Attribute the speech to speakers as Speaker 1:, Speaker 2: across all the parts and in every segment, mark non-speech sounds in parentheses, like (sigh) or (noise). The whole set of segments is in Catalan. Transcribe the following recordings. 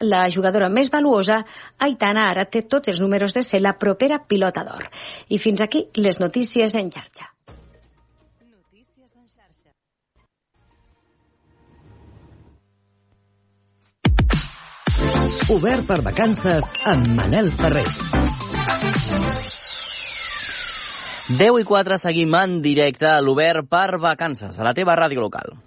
Speaker 1: la jugadora més valuosa, Aitana ara té tots els números de ser la propera pilota d'or. I fins aquí les notícies en xarxa.
Speaker 2: Obert per vacances amb Manel Ferrer.
Speaker 3: 10 i 4 seguim en directe a l'Obert per vacances, a la teva ràdio local.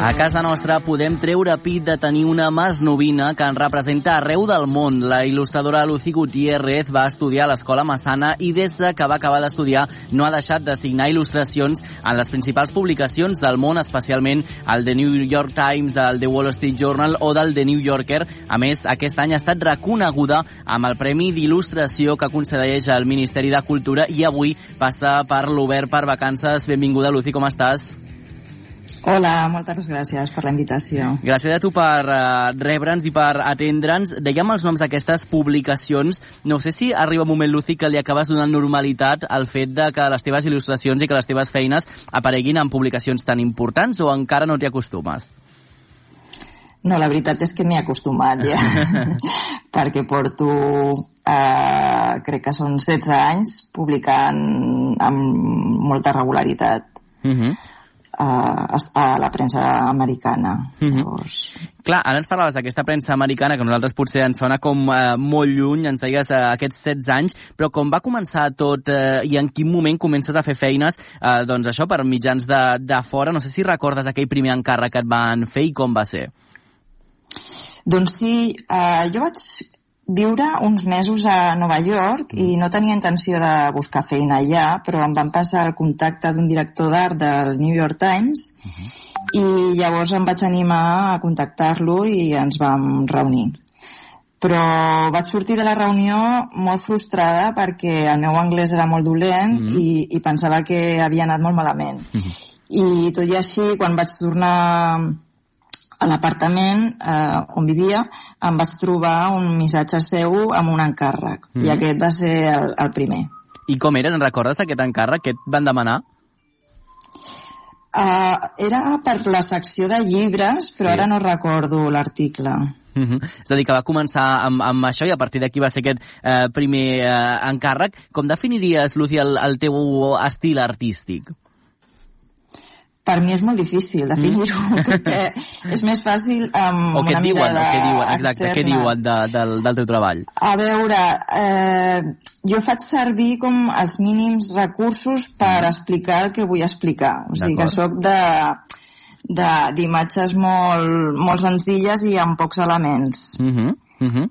Speaker 3: A casa nostra podem treure pit de tenir una masnovina que ens representa arreu del món. La il·lustradora Lucy Gutiérrez va estudiar a l'Escola Massana i des de que va acabar d'estudiar no ha deixat de signar il·lustracions en les principals publicacions del món, especialment el The New York Times, el The Wall Street Journal o del The New Yorker. A més, aquest any ha estat reconeguda amb el Premi d'Il·lustració que concedeix el Ministeri de Cultura i avui passa per l'Obert per Vacances. Benvinguda, Lucy, com estàs?
Speaker 4: Hola, moltes gràcies per la invitació.
Speaker 3: Gràcies a tu per uh, rebre'ns i per atendre'ns. Dèiem els noms d'aquestes publicacions. No sé si arriba un moment, Lucy, que li acabes donant normalitat al fet de que les teves il·lustracions i que les teves feines apareguin en publicacions tan importants o encara no t'hi acostumes?
Speaker 4: No, la veritat és que m'he acostumat ja, (laughs) perquè porto, eh, crec que són 16 anys, publicant amb molta regularitat. Uh -huh a, a la premsa americana. Mm -hmm. Llavors...
Speaker 3: Clar, ara ens parlaves d'aquesta premsa americana, que a nosaltres potser ens sona com eh, molt lluny, ens deies eh, aquests 16 anys, però com va començar tot eh, i en quin moment comences a fer feines, eh, doncs això, per mitjans de, de fora, no sé si recordes aquell primer encàrrec que et van fer i com va ser.
Speaker 4: Doncs sí, eh, jo vaig viure uns mesos a Nova York i no tenia intenció de buscar feina allà, però em van passar el contacte d'un director d'art del New York Times uh -huh. i llavors em vaig animar a contactar-lo i ens vam reunir. Però vaig sortir de la reunió molt frustrada perquè el meu anglès era molt dolent uh -huh. i, i pensava que havia anat molt malament. Uh -huh. I tot i així, quan vaig tornar a l'apartament eh, on vivia em vaig trobar un missatge seu amb un encàrrec mm. i mhm. aquest va ser el, el primer.
Speaker 3: I com era? En recordes aquest encàrrec? que et van demanar?
Speaker 4: Uh, era per la secció de llibres, però sí. ara no recordo l'article.
Speaker 3: Uh mhm. -huh. És a dir, que va començar amb, amb això i a partir d'aquí va ser aquest eh, primer eh, encàrrec. Com definiries, Lucy, el, el teu estil artístic?
Speaker 4: Per mi és molt difícil definir-ho, mm. (laughs) perquè és més fàcil amb
Speaker 3: o una
Speaker 4: mirada
Speaker 3: diuen, què diuen, exacte, externa. què diuen de, del, del teu treball?
Speaker 4: A veure, eh, jo faig servir com els mínims recursos per mm. explicar el que vull explicar. O sigui que sóc de d'imatges molt, molt senzilles i amb pocs elements.
Speaker 3: Mm -hmm. Uh -huh.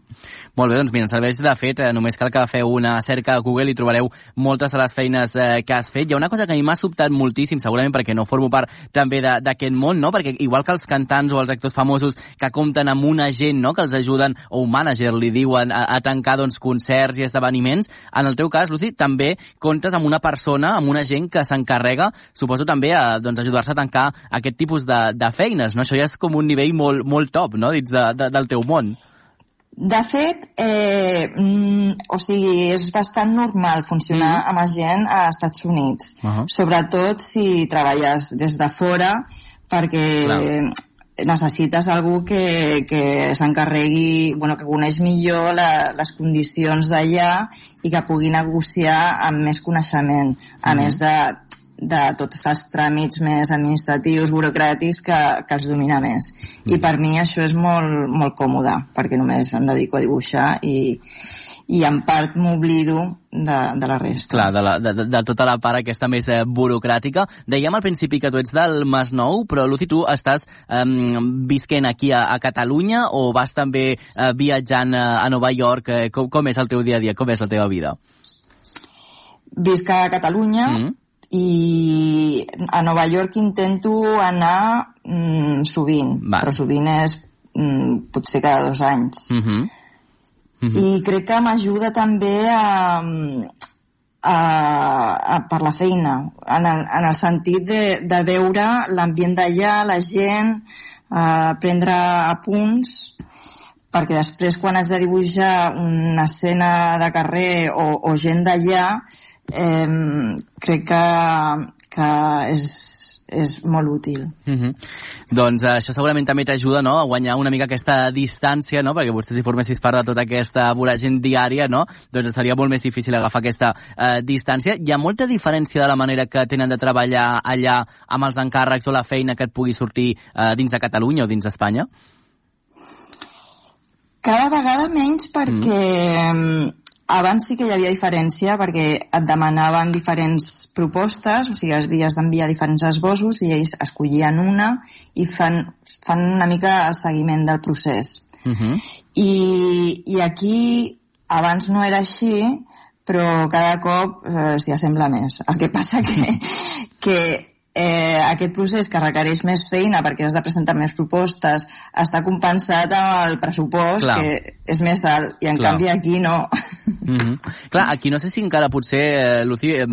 Speaker 3: Molt bé, doncs mira, serveix de fet, eh, només cal que feu una cerca a Google i trobareu moltes de les feines eh, que has fet. Hi ha una cosa que a mi m'ha sobtat moltíssim, segurament perquè no formo part també d'aquest món, no? Perquè igual que els cantants o els actors famosos que compten amb un agent, no?, que els ajuden, o un mànager, li diuen, a, a tancar doncs, concerts i esdeveniments, en el teu cas, Lucy, també comptes amb una persona, amb un agent que s'encarrega, suposo també, a doncs, ajudar-se a tancar aquest tipus de, de feines, no? Això ja és com un nivell molt, molt top, no?, dins de, de, del teu món.
Speaker 4: De fet, eh, mm, o sigui, és bastant normal funcionar mm -hmm. amb gent a Estats Units, uh -huh. sobretot si treballes des de fora, perquè Clar. necessites algú que, que s'encarregui, bueno, que coneix millor la, les condicions d'allà i que pugui negociar amb més coneixement, a mm -hmm. més de de tots els tràmits més administratius, burocràtics que, que els domina més. Mm. I per mi això és molt, molt còmode, perquè només em dedico a dibuixar i, i en part m'oblido de, de la resta.
Speaker 3: Clar, de, la, de, de tota la part aquesta més eh, burocràtica. Dèiem al principi que tu ets del Masnou, però Lucy, tu estàs eh, visquent aquí a, a Catalunya o vas també eh, viatjant a, a Nova York? Eh, com, com és el teu dia a dia? Com és la teva vida?
Speaker 4: Visc a Catalunya, mm i a Nova York intento anar mm, sovint, Va. però sovint és mm, potser cada dos anys. Uh -huh. Uh -huh. I crec que m'ajuda també a, a, a, per la feina, en el, en el sentit de, de veure l'ambient d'allà, la gent, a prendre apunts, perquè després quan has de dibuixar una escena de carrer o, o gent d'allà eh, crec que, que és, és molt útil.
Speaker 3: Uh -huh. Doncs això segurament també t'ajuda no? a guanyar una mica aquesta distància, no? perquè vostè si formessis part de tota aquesta voràgin diària, no? doncs seria molt més difícil agafar aquesta uh, distància. Hi ha molta diferència de la manera que tenen de treballar allà amb els encàrrecs o la feina que et pugui sortir uh, dins de Catalunya o dins d'Espanya?
Speaker 4: Cada vegada menys perquè mm abans sí que hi havia diferència perquè et demanaven diferents propostes, o sigui, havies d'enviar diferents esbossos i ells escollien una i fan, fan una mica el seguiment del procés.
Speaker 3: Uh -huh.
Speaker 4: I, I aquí abans no era així, però cada cop eh, s'hi assembla més. El que passa que, que eh, aquest procés que requereix més feina perquè has de presentar més propostes està compensat amb el pressupost Clar. que és més alt i en Clar. canvi aquí no.
Speaker 3: Mm -hmm. Clar, aquí no sé si encara potser, eh, Lucy, eh,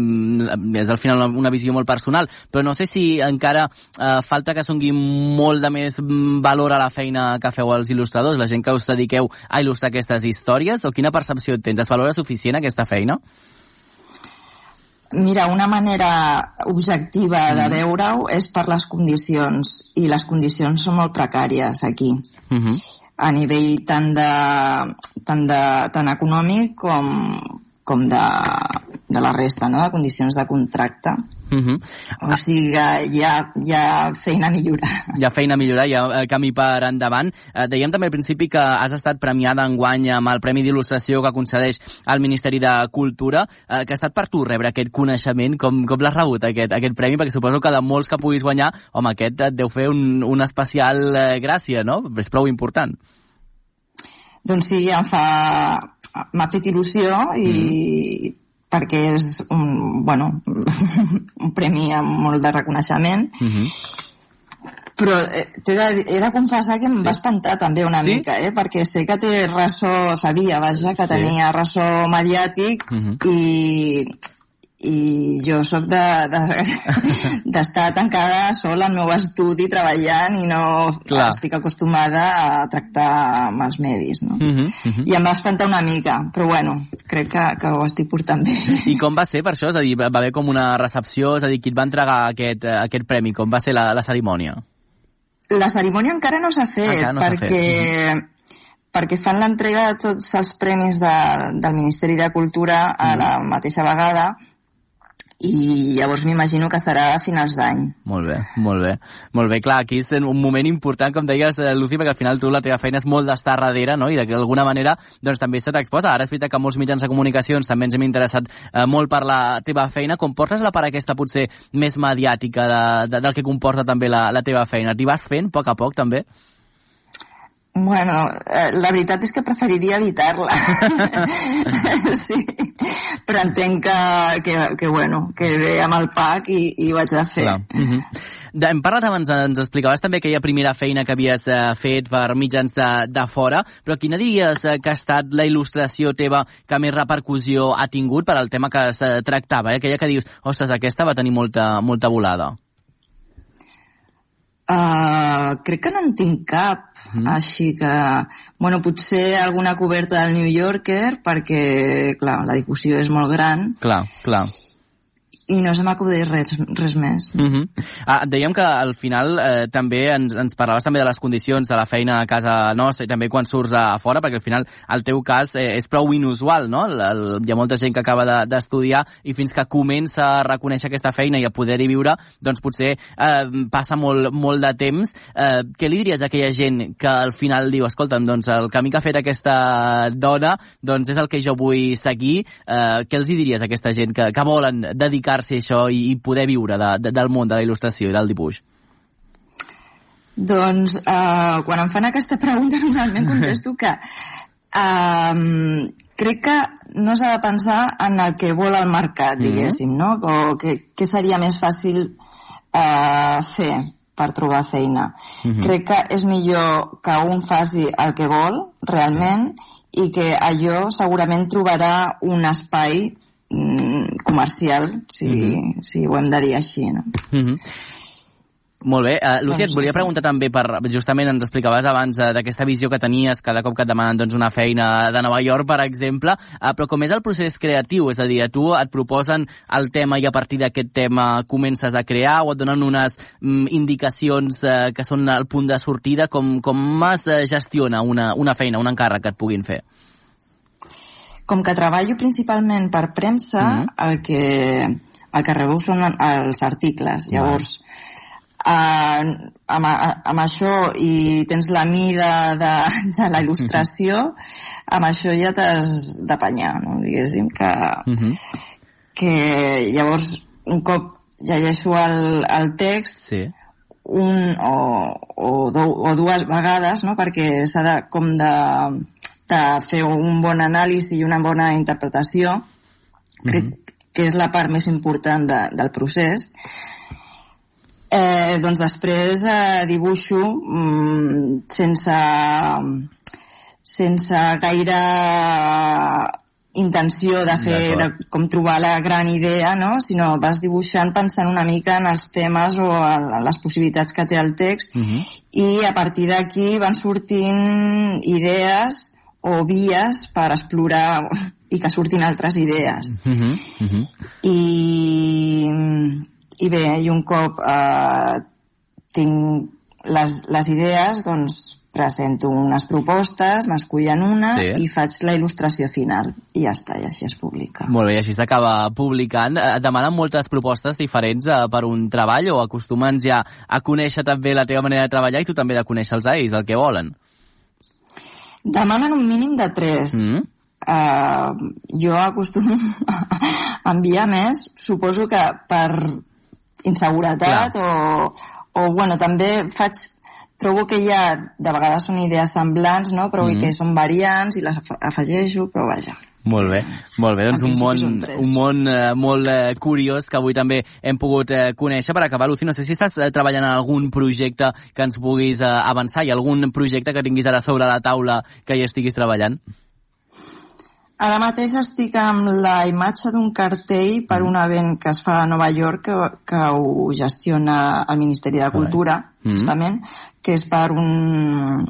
Speaker 3: és al final una, una visió molt personal, però no sé si encara eh, falta que songui molt de més valor a la feina que feu els il·lustradors, la gent que us dediqueu a il·lustrar aquestes històries, o quina percepció tens? Es valora suficient aquesta feina?
Speaker 4: Mira, una manera objectiva mm. de veure-ho és per les condicions, i les condicions són molt precàries aquí.
Speaker 3: Mm -hmm.
Speaker 4: A nivell tant, de, tant, de, tant econòmic com, com de, de la resta, no? de condicions de contracte.
Speaker 3: Uh -huh.
Speaker 4: O sigui que hi ha, hi ha feina a millorar.
Speaker 3: Hi ha feina a millorar, hi ha eh, camí per endavant. Eh, dèiem també al principi que has estat premiada en guany amb el Premi d'Il·lustració que concedeix el Ministeri de Cultura, eh, que ha estat per tu rebre aquest coneixement. Com, com l'has rebut, aquest, aquest premi? Perquè suposo que de molts que puguis guanyar, home, aquest et deu fer un, una especial eh, gràcia, no? És prou important.
Speaker 4: Doncs sí, em fa... m'ha fet il·lusió i mm perquè és un, bueno, (laughs) un premi amb molt de reconeixement
Speaker 3: uh -huh.
Speaker 4: però eh, de, he de confessar que em sí. va espantar també una sí? mica, eh? perquè sé que té ressò, sabia, vaja, que sí. tenia ressò mediàtic
Speaker 3: uh -huh.
Speaker 4: i i jo sóc d'estar de, de, (laughs) tancada sola al meu estudi treballant i no
Speaker 3: Clar.
Speaker 4: estic acostumada a tractar amb els medis no?
Speaker 3: Uh -huh, uh -huh.
Speaker 4: i em va espantar una mica però bueno, crec que, que ho estic portant bé
Speaker 3: i com va ser per això? És a dir, va haver com una recepció és a dir, qui et va entregar aquest, aquest premi? Com va ser la, la cerimònia?
Speaker 4: La cerimònia encara no s'ha fet
Speaker 3: encara no
Speaker 4: perquè
Speaker 3: fet. Uh -huh
Speaker 4: perquè fan l'entrega de tots els premis de, del Ministeri de Cultura a la mateixa vegada i llavors m'imagino que estarà a finals d'any.
Speaker 3: Molt bé, molt bé. Molt bé, clar, aquí és un moment important, com deies, eh, Lucy, perquè al final tu la teva feina és molt d'estar darrere, no?, i d'alguna manera doncs, també se t'exposa. Ara és veritat que molts mitjans de comunicacions també ens hem interessat eh, molt per la teva feina. Com portes la part aquesta potser més mediàtica de, de, del que comporta també la, la teva feina? T'hi vas fent a poc a poc també?
Speaker 4: Bueno, eh, la veritat és que preferiria evitar-la. (laughs) sí, però entenc que, que, que, bueno, que ve amb el pack i, i ho haig de fer. Clar.
Speaker 3: -huh. de, hem parlat abans, ens explicaves també aquella primera feina que havies eh, fet per mitjans de, de fora, però quina diries eh, que ha estat la il·lustració teva que més repercussió ha tingut per al tema que es eh, tractava? Eh? Aquella que dius, ostres, aquesta va tenir molta, molta volada.
Speaker 4: Uh, crec que no en tinc cap, mm. així que, bueno, potser alguna coberta del New Yorker, perquè, clar, la difusió és molt gran.
Speaker 3: Clar, clar
Speaker 4: i no se m'acudeix res, res més.
Speaker 3: Uh -huh. ah, dèiem que al final eh, també ens, ens parlaves també de les condicions de la feina a casa nostra i també quan surts a, a fora, perquè al final el teu cas eh, és prou inusual, no? El, el, hi ha molta gent que acaba d'estudiar de, i fins que comença a reconèixer aquesta feina i a poder-hi viure, doncs potser eh, passa molt, molt de temps. Eh, què li diries a aquella gent que al final diu, escolta'm, doncs el camí que ha fet aquesta dona doncs és el que jo vull seguir? Eh, què els diries a aquesta gent que, que volen dedicar dedicar-se a això i, i poder viure de, de, del món de la il·lustració i del dibuix?
Speaker 4: Doncs uh, quan em fan aquesta pregunta (laughs) normalment contesto que uh, crec que no s'ha de pensar en el que vol el mercat, mhm. diguéssim, no? O que, que seria més fàcil uh, fer per trobar feina. Mm -hmm. Crec que és millor que un faci el que vol, realment, i que allò segurament trobarà un espai mm, comercial, si, mm -hmm. si ho hem de dir així. No?
Speaker 3: Mm -hmm. Molt bé. Uh, Lucía, et
Speaker 4: Doncs
Speaker 3: volia
Speaker 4: sí.
Speaker 3: preguntar també per, justament ens explicaves abans uh, d'aquesta visió que tenies cada cop que et demanen doncs, una feina de Nova York, per exemple, uh, però com és el procés creatiu? És a dir, a tu et proposen el tema i a partir d'aquest tema comences a crear o et donen unes mm, indicacions uh, que són el punt de sortida? Com, com es uh, gestiona una, una feina, un encàrrec que et puguin fer?
Speaker 4: Com que treballo principalment per premsa,
Speaker 3: Mhm.
Speaker 4: el que el que rebeu són els articles. Llavors, eh, amb, amb això i tens la mida de, de la il·lustració, amb això ja t'has d'apanyar, no? diguéssim, que,
Speaker 3: Uh -huh.
Speaker 4: que llavors un cop llegeixo el, el text
Speaker 3: Sí.
Speaker 4: un o, o, do, o dues vegades, no? perquè s'ha de, com de, de fer un bon anàlisi i una bona interpretació, crec que és la part més important de, del procés. Eh, doncs després eh, dibuixo mm, sense, sense gaire intenció de fer, de com trobar la gran idea, no? sinó vas dibuixant pensant una mica en els temes o en les possibilitats que té el text
Speaker 3: Uh -huh.
Speaker 4: i a partir d'aquí van sortint idees o vies per explorar i que surtin altres idees.
Speaker 3: Uh -huh. Uh -huh.
Speaker 4: I, i bé, i un cop eh, tinc les, les idees, doncs presento unes propostes, m'escullen una
Speaker 3: Sí.
Speaker 4: i faig la il·lustració final. I ja està, i així es publica.
Speaker 3: Molt bé, i així s'acaba publicant. Eh, Et demanen moltes propostes diferents eh, per un treball o acostumen ja a conèixer també la teva manera de treballar i tu també de conèixer-los a ells, el que volen.
Speaker 4: Demanen un mínim de tres.
Speaker 3: Mm -hmm.
Speaker 4: Uh, jo acostumo a enviar més, suposo que per inseguretat o, o bueno, també faig trobo que hi ha, de vegades són idees semblants, no? però mm. -hmm. que són variants i les afe- afegeixo, però vaja.
Speaker 3: Molt bé, molt bé. Doncs
Speaker 4: En
Speaker 3: un món, un món eh, molt eh, curiós que avui també hem pogut eh, conèixer. Per acabar, Luci, no sé si estàs eh, treballant en algun projecte que ens puguis eh, avançar. Ha algun projecte que tinguis ara sobre la taula que hi estiguis treballant?
Speaker 4: Ara mateix estic amb la imatge d'un cartell per un event que es fa a Nova York que, que ho gestiona el Ministeri de Cultura,
Speaker 3: Mhm.
Speaker 4: justament, que és per un...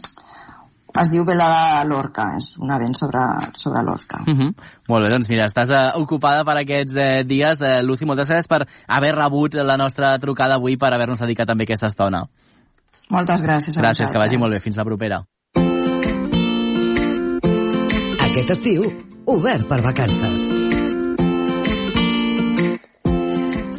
Speaker 4: es diu Velada Lorca, és un event sobre, sobre Lorca.
Speaker 3: Uh -huh. Molt bé, doncs mira, estàs eh, ocupada per aquests eh, dies. Eh, Luci, moltes gràcies per haver rebut la nostra trucada avui, per haver-nos dedicat també aquesta estona.
Speaker 4: Moltes gràcies a
Speaker 3: Gràcies, que vagi
Speaker 4: vosaltres.
Speaker 3: molt bé. Fins la propera.
Speaker 2: Aquest estiu, obert per vacances.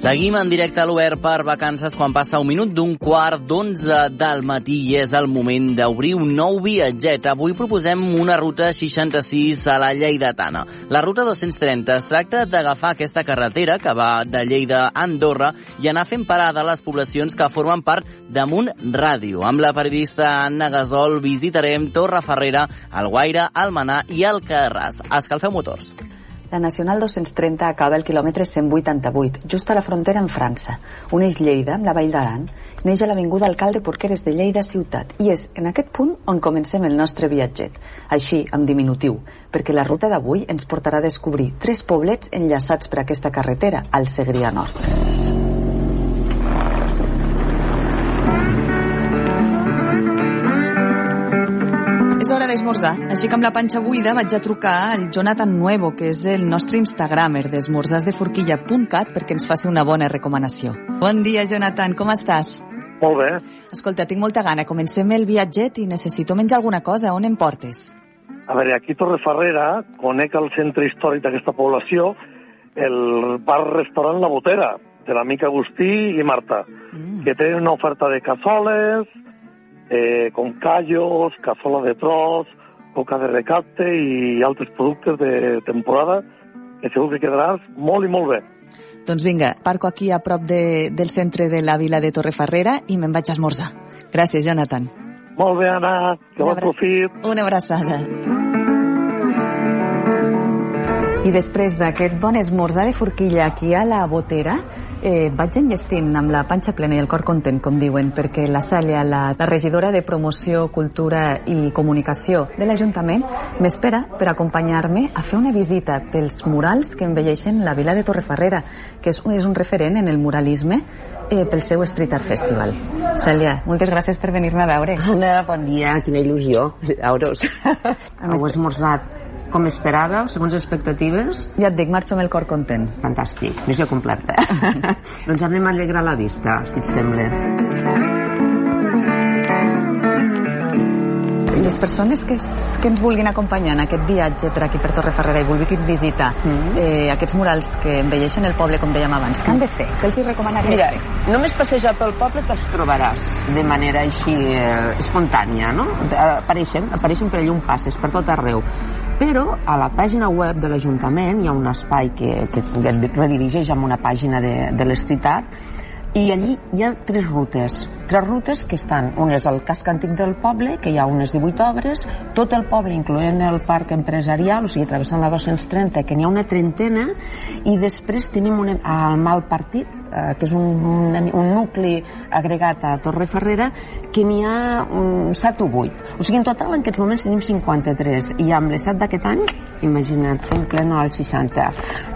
Speaker 3: Seguim en directe a l'Obert per vacances quan passa un minut d'un quart d'onze del matí i és el moment d'obrir un nou viatget. Avui proposem una ruta 66 a la Lleidatana. La ruta 230 es tracta d'agafar aquesta carretera que va de Lleida a Andorra i anar fent parada a les poblacions que formen part d'Amunt Ràdio. Amb la periodista Anna Gasol visitarem Torre Ferrera, Alguaire, Almenar i Alcarràs. Escalfeu motors.
Speaker 5: La Nacional 230 acaba el quilòmetre 188, just a la frontera amb França. Uneix Lleida amb la Vall d'Aran, neix a l'Avinguda Alcalde Porqueres de Lleida ciutat i és en aquest punt on comencem el nostre viatget, així, amb diminutiu, perquè la ruta d'avui ens portarà a descobrir tres poblets enllaçats per aquesta carretera al Segrià Nord.
Speaker 6: És hora d'esmorzar, així que amb la panxa buida vaig a trucar al Jonathan Nuevo, que és el nostre instagramer d'esmorzasdeforquilla.cat perquè ens faci una bona recomanació. Bon dia, Jonathan, com estàs?
Speaker 7: Molt bé.
Speaker 6: Escolta, tinc molta gana. Comencem el viatget i necessito menjar alguna cosa. On em portes?
Speaker 7: A veure, aquí a Torreferrera conec el centre històric d'aquesta població el bar-restaurant La Botera, de l'amic Agustí i Marta,
Speaker 6: Mm.
Speaker 7: que té una oferta de cassoles, eh, com callos, cassola de tros, coca de recapte i altres productes de temporada que segur que quedaràs molt i molt bé.
Speaker 6: Doncs vinga, parco aquí a prop de, del centre de la vila de Torrefarrera i me'n vaig a esmorzar. Gràcies, Jonathan.
Speaker 7: Molt bé, Anna, que
Speaker 6: Una
Speaker 7: bon profit.
Speaker 6: Una abraçada. I després d'aquest bon esmorzar de forquilla aquí a la botera, eh, vaig enllestint amb la panxa plena i el cor content, com diuen, perquè la Sàlia, la, la regidora de Promoció, Cultura i Comunicació de l'Ajuntament, m'espera per acompanyar-me a fer una visita pels murals que embelleixen la vila de Torrefarrera, que és, un- és un referent en el muralisme eh, pel seu Street Art Festival. Cèlia, moltes gràcies per venir-me a veure.
Speaker 8: Anna, bon dia, quina il·lusió. Veure's. Heu (laughs) esmorzat com esperàveu, segons expectatives?
Speaker 6: Ja et dic, marxo amb el cor content.
Speaker 8: Fantàstic, missió completa. (laughs) doncs anem a alegrar la vista, si et sembla.
Speaker 6: Les persones que, que ens vulguin acompanyar en aquest viatge per aquí per Torreferrera i vulguin visitar mm eh, aquests murals que embelleixen el poble, com dèiem abans, què han de fer? Què els hi recomanaries?
Speaker 8: Mira, només passejar pel poble te'ls trobaràs de manera així eh, espontània, no? Apareixen, apareixen per allà un passes, per tot arreu. Però a la pàgina web de l'Ajuntament hi ha un espai que, que et redirigeix a una pàgina de, de l'Street Art i allí hi ha tres rutes tres rutes que estan, una és el casc antic del poble, que hi ha unes 18 obres, tot el poble, incloent el parc empresarial, o sigui, travessant la 230, que n'hi ha una trentena, i després tenim un, el mal partit, eh, que és un, un, un nucli agregat a Torre Ferrera, que n'hi ha um, 7 o 8. O sigui, en total, en aquests moments tenim 53, i amb les 7 d'aquest any, imagina't, un pleno al 60.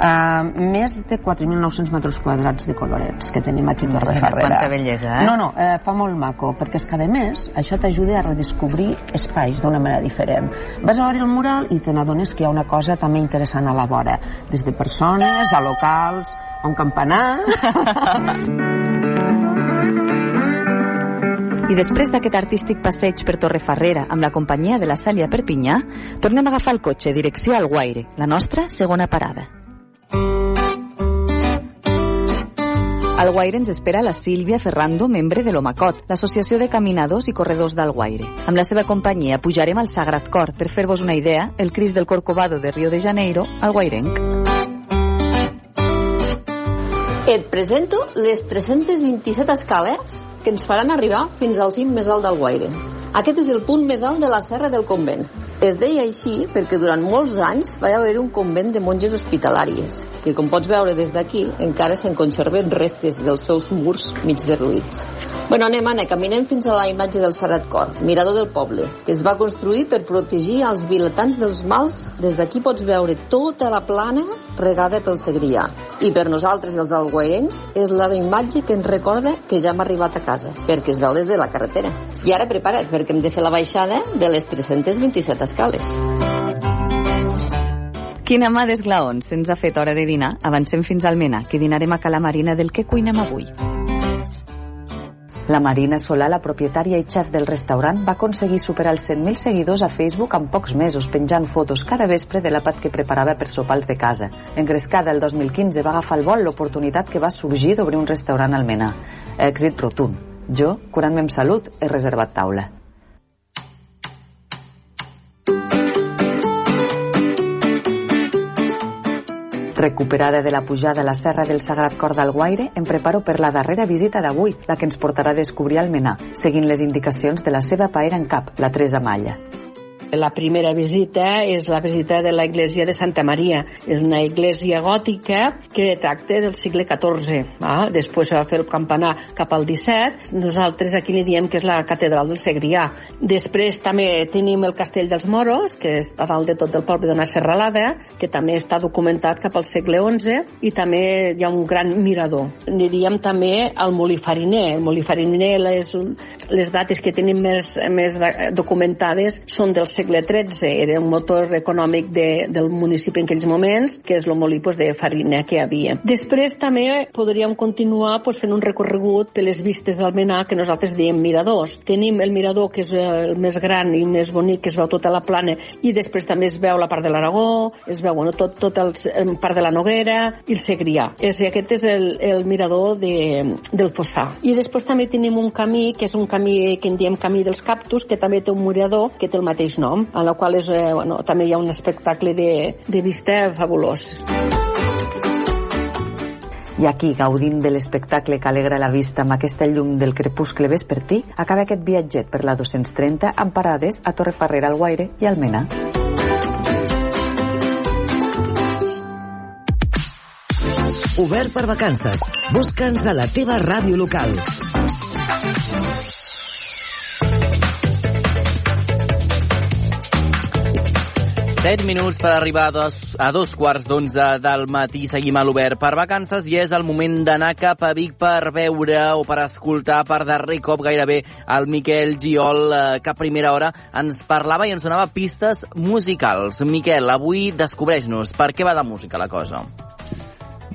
Speaker 8: Uh, més de 4.900 metres quadrats de colorets que tenim aquí a Torre Ferrera.
Speaker 6: Quanta bellesa, eh?
Speaker 8: No, no, eh, fa molt maco, perquè és que a més això t'ajuda a redescobrir espais d'una manera diferent. Vas a veure el mural i te n'adones que hi ha una cosa també interessant a la vora, des de persones, a locals, a un campanar... (laughs)
Speaker 5: I després d'aquest artístic passeig per Torrefarrera amb la companyia de la Sàlia Perpinyà, tornem a agafar el cotxe direcció al Guaire, la nostra segona parada. Al Guaire ens espera la Sílvia Ferrando, membre de l'Omacot, l'associació de caminadors i corredors del Guaire. Amb la seva companyia pujarem al Sagrat Cor. Per fer-vos una idea, el Cris del Corcovado de Rio de Janeiro al Guairenc.
Speaker 9: Et presento les 327 escales que ens faran arribar fins al cim més alt del Guaire. Aquest és el punt més alt de la serra del convent. Es deia així perquè durant molts anys va haver un convent de monges hospitalàries, que com pots veure des d'aquí encara se'n conserven restes dels seus murs mig derruïts. Bueno, anem, anem, caminem fins a la imatge del Sarat Cor, mirador del poble, que es va construir per protegir els vilatans dels mals. Des d'aquí pots veure tota la plana regada pel Segrià. I per nosaltres, els alguairencs, és la imatge que ens recorda que ja hem arribat a casa, perquè es veu des de la carretera. I ara prepara't, perquè hem de fer la baixada de les 327 escales.
Speaker 5: Quina mà d'esglaons se'ns ha fet hora de dinar. Avancem fins al Mena, que dinarem a Cala Marina del que cuinem avui. La Marina Solà, la propietària i xef del restaurant, va aconseguir superar els 100.000 seguidors a Facebook en pocs mesos, penjant fotos cada vespre de l'àpat que preparava per sopars de casa. Engrescada el 2015 va agafar el vol l'oportunitat que va sorgir d'obrir un restaurant al Menà. Èxit rotund. Jo, curant-me amb salut, he reservat taula. Recuperada de la pujada a la Serra del Sagrat Cor del Guaire, em preparo per la darrera visita d'avui, la que ens portarà a descobrir Almenar, seguint les indicacions de la seva paera en cap, la Teresa Malla.
Speaker 10: La primera visita és la visita de la de Santa Maria. És una iglesia gòtica que tracta del segle XIV. Va? Després se va fer el campanar cap al XVII. Nosaltres aquí li diem que és la catedral del Segrià. Després també tenim el castell dels Moros, que està dalt de tot el poble d'una serralada, que també està documentat cap al segle XI, i també hi ha un gran mirador. Aniríem també al molí fariner. El molí fariner, les, les dates que tenim més, més documentades són del segle segle XIII era un motor econòmic de, del municipi en aquells moments, que és el molí pues, de farina que havia. Després també podríem continuar pues, fent un recorregut per les vistes d'Almenar que nosaltres diem miradors. Tenim el mirador que és el més gran i més bonic, que es veu tota la plana, i després també es veu la part de l'Aragó, es veu bueno, tot, tot el, el part de la Noguera i el Segrià. És, aquest és el, el mirador de, del Fossà. I després també tenim un camí, que és un camí que en diem camí dels cactus, que també té un mirador que té el mateix nom nom, a la qual és, eh, bueno, també hi ha un espectacle de, de vista fabulós.
Speaker 5: I aquí, gaudint de l'espectacle que alegra la vista amb aquesta llum del crepuscle vespertí, acaba aquest viatget per la 230 amb parades a Torrefarrera, al Guaire i al Mena.
Speaker 2: Obert per vacances. Busca'ns a la teva ràdio local.
Speaker 3: 7 minuts per arribar a dos, a dos quarts d'onze del matí. Seguim a l'Obert per vacances i és el moment d'anar cap a Vic per veure o per escoltar per darrer cop gairebé el Miquel Giol, eh, que a primera hora ens parlava i ens donava pistes musicals. Miquel, avui descobreix-nos per què va de música la cosa.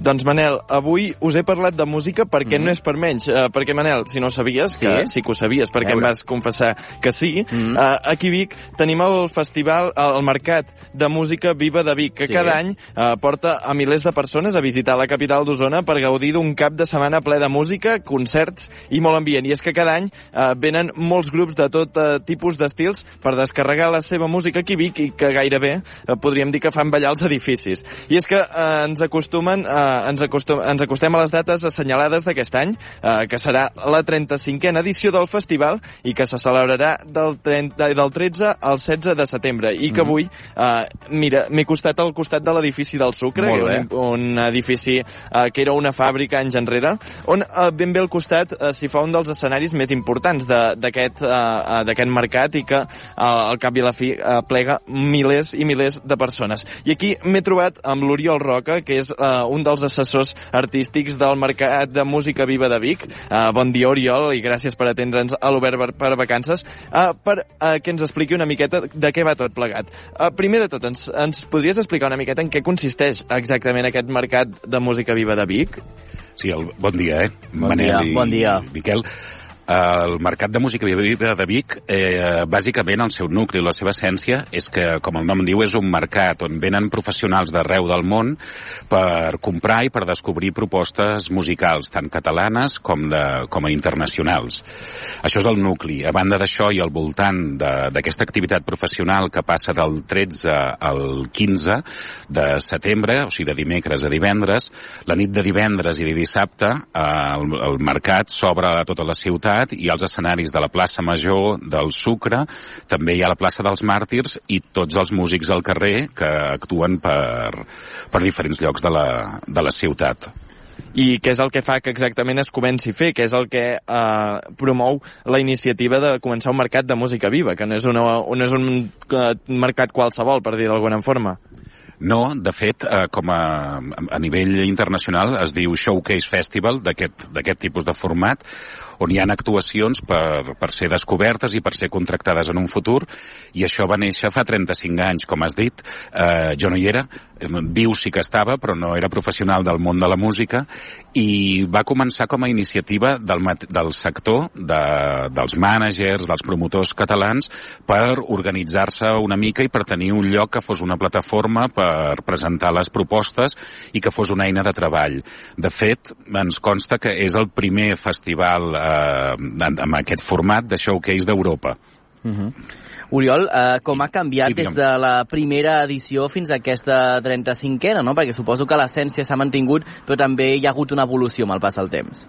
Speaker 11: Doncs Manel, avui us he parlat de música perquè mm -hmm. no és per menys. Uh, perquè Manel, si no sabies, que sí, sí que ho sabies perquè em vas confessar que sí, mm -hmm. uh, aquí a Vic tenim el festival, el mercat de música Viva de Vic, que sí. cada any uh, porta a milers de persones a visitar la capital d'Osona per gaudir d'un cap de setmana ple de música, concerts i molt ambient. I és que cada any uh, venen molts grups de tot uh, tipus d'estils per descarregar la seva música aquí a Vic i que gairebé uh, podríem dir que fan ballar els edificis. I és que uh, ens acostumen a eh, ens, acostum, ens acostem a les dates assenyalades d'aquest any, eh, que serà la 35a edició del festival i que se celebrarà del, 30, del 13 al 16 de setembre i que mm -hmm. avui, eh, mira, m'he costat al costat de l'edifici del Sucre, que un, un edifici eh, que era una fàbrica anys enrere, on eh, ben bé al costat eh, s'hi fa un dels escenaris més importants d'aquest eh, d'aquest mercat i que eh, al cap i la fi eh, plega milers i milers de persones. I aquí m'he trobat amb l'Oriol Roca, que és eh, un dels assessors artístics del Mercat de Música Viva de Vic. Uh, bon dia, Oriol, i gràcies per atendre'ns a l'Obert per, Vacances, uh, per uh, que ens expliqui una miqueta de què va tot plegat. Uh, primer de tot, ens, ens podries explicar una miqueta en què consisteix exactament aquest Mercat de Música Viva de Vic?
Speaker 12: Sí, el, bon dia, eh?
Speaker 3: Bon Manel dia,
Speaker 12: i,
Speaker 3: bon dia.
Speaker 12: Miquel. El Mercat de Música Viva de Vic, eh, bàsicament el seu nucli, la seva essència, és que, com el nom diu, és un mercat on venen professionals d'arreu del món per comprar i per descobrir propostes musicals, tant catalanes com, de, com a internacionals. Això és el nucli. A banda d'això i al voltant d'aquesta activitat professional que passa del 13 al 15 de setembre, o sigui, de dimecres a divendres, la nit de divendres i de dissabte eh, el, el mercat s'obre a tota la ciutat ciutat i als escenaris de la plaça Major, del Sucre, també hi ha la plaça dels Màrtirs i tots els músics al carrer que actuen per, per diferents llocs de la, de la ciutat
Speaker 11: i què és el que fa que exactament es comenci a fer, què és el que eh, promou la iniciativa de començar un mercat de música viva, que no és, una, no és un uh, mercat qualsevol, per dir d'alguna forma.
Speaker 12: No, de fet, eh, com a, a nivell internacional es diu Showcase Festival d'aquest tipus de format, on hi ha actuacions per, per ser descobertes i per ser contractades en un futur, i això va néixer fa 35 anys, com has dit. Eh, jo no hi era, viu sí que estava, però no era professional del món de la música, i va començar com a iniciativa del, del sector, de, dels mànagers, dels promotors catalans, per organitzar-se una mica i per tenir un lloc que fos una plataforma per presentar les propostes i que fos una eina de treball. De fet, ens consta que és el primer festival eh, amb aquest format de showcase d'Europa.
Speaker 3: Uh -huh. Oriol, eh, com ha canviat sí, des de la primera edició fins a aquesta 35a, no? Perquè suposo que l'essència s'ha mantingut, però també hi ha hagut una evolució amb el pas del temps.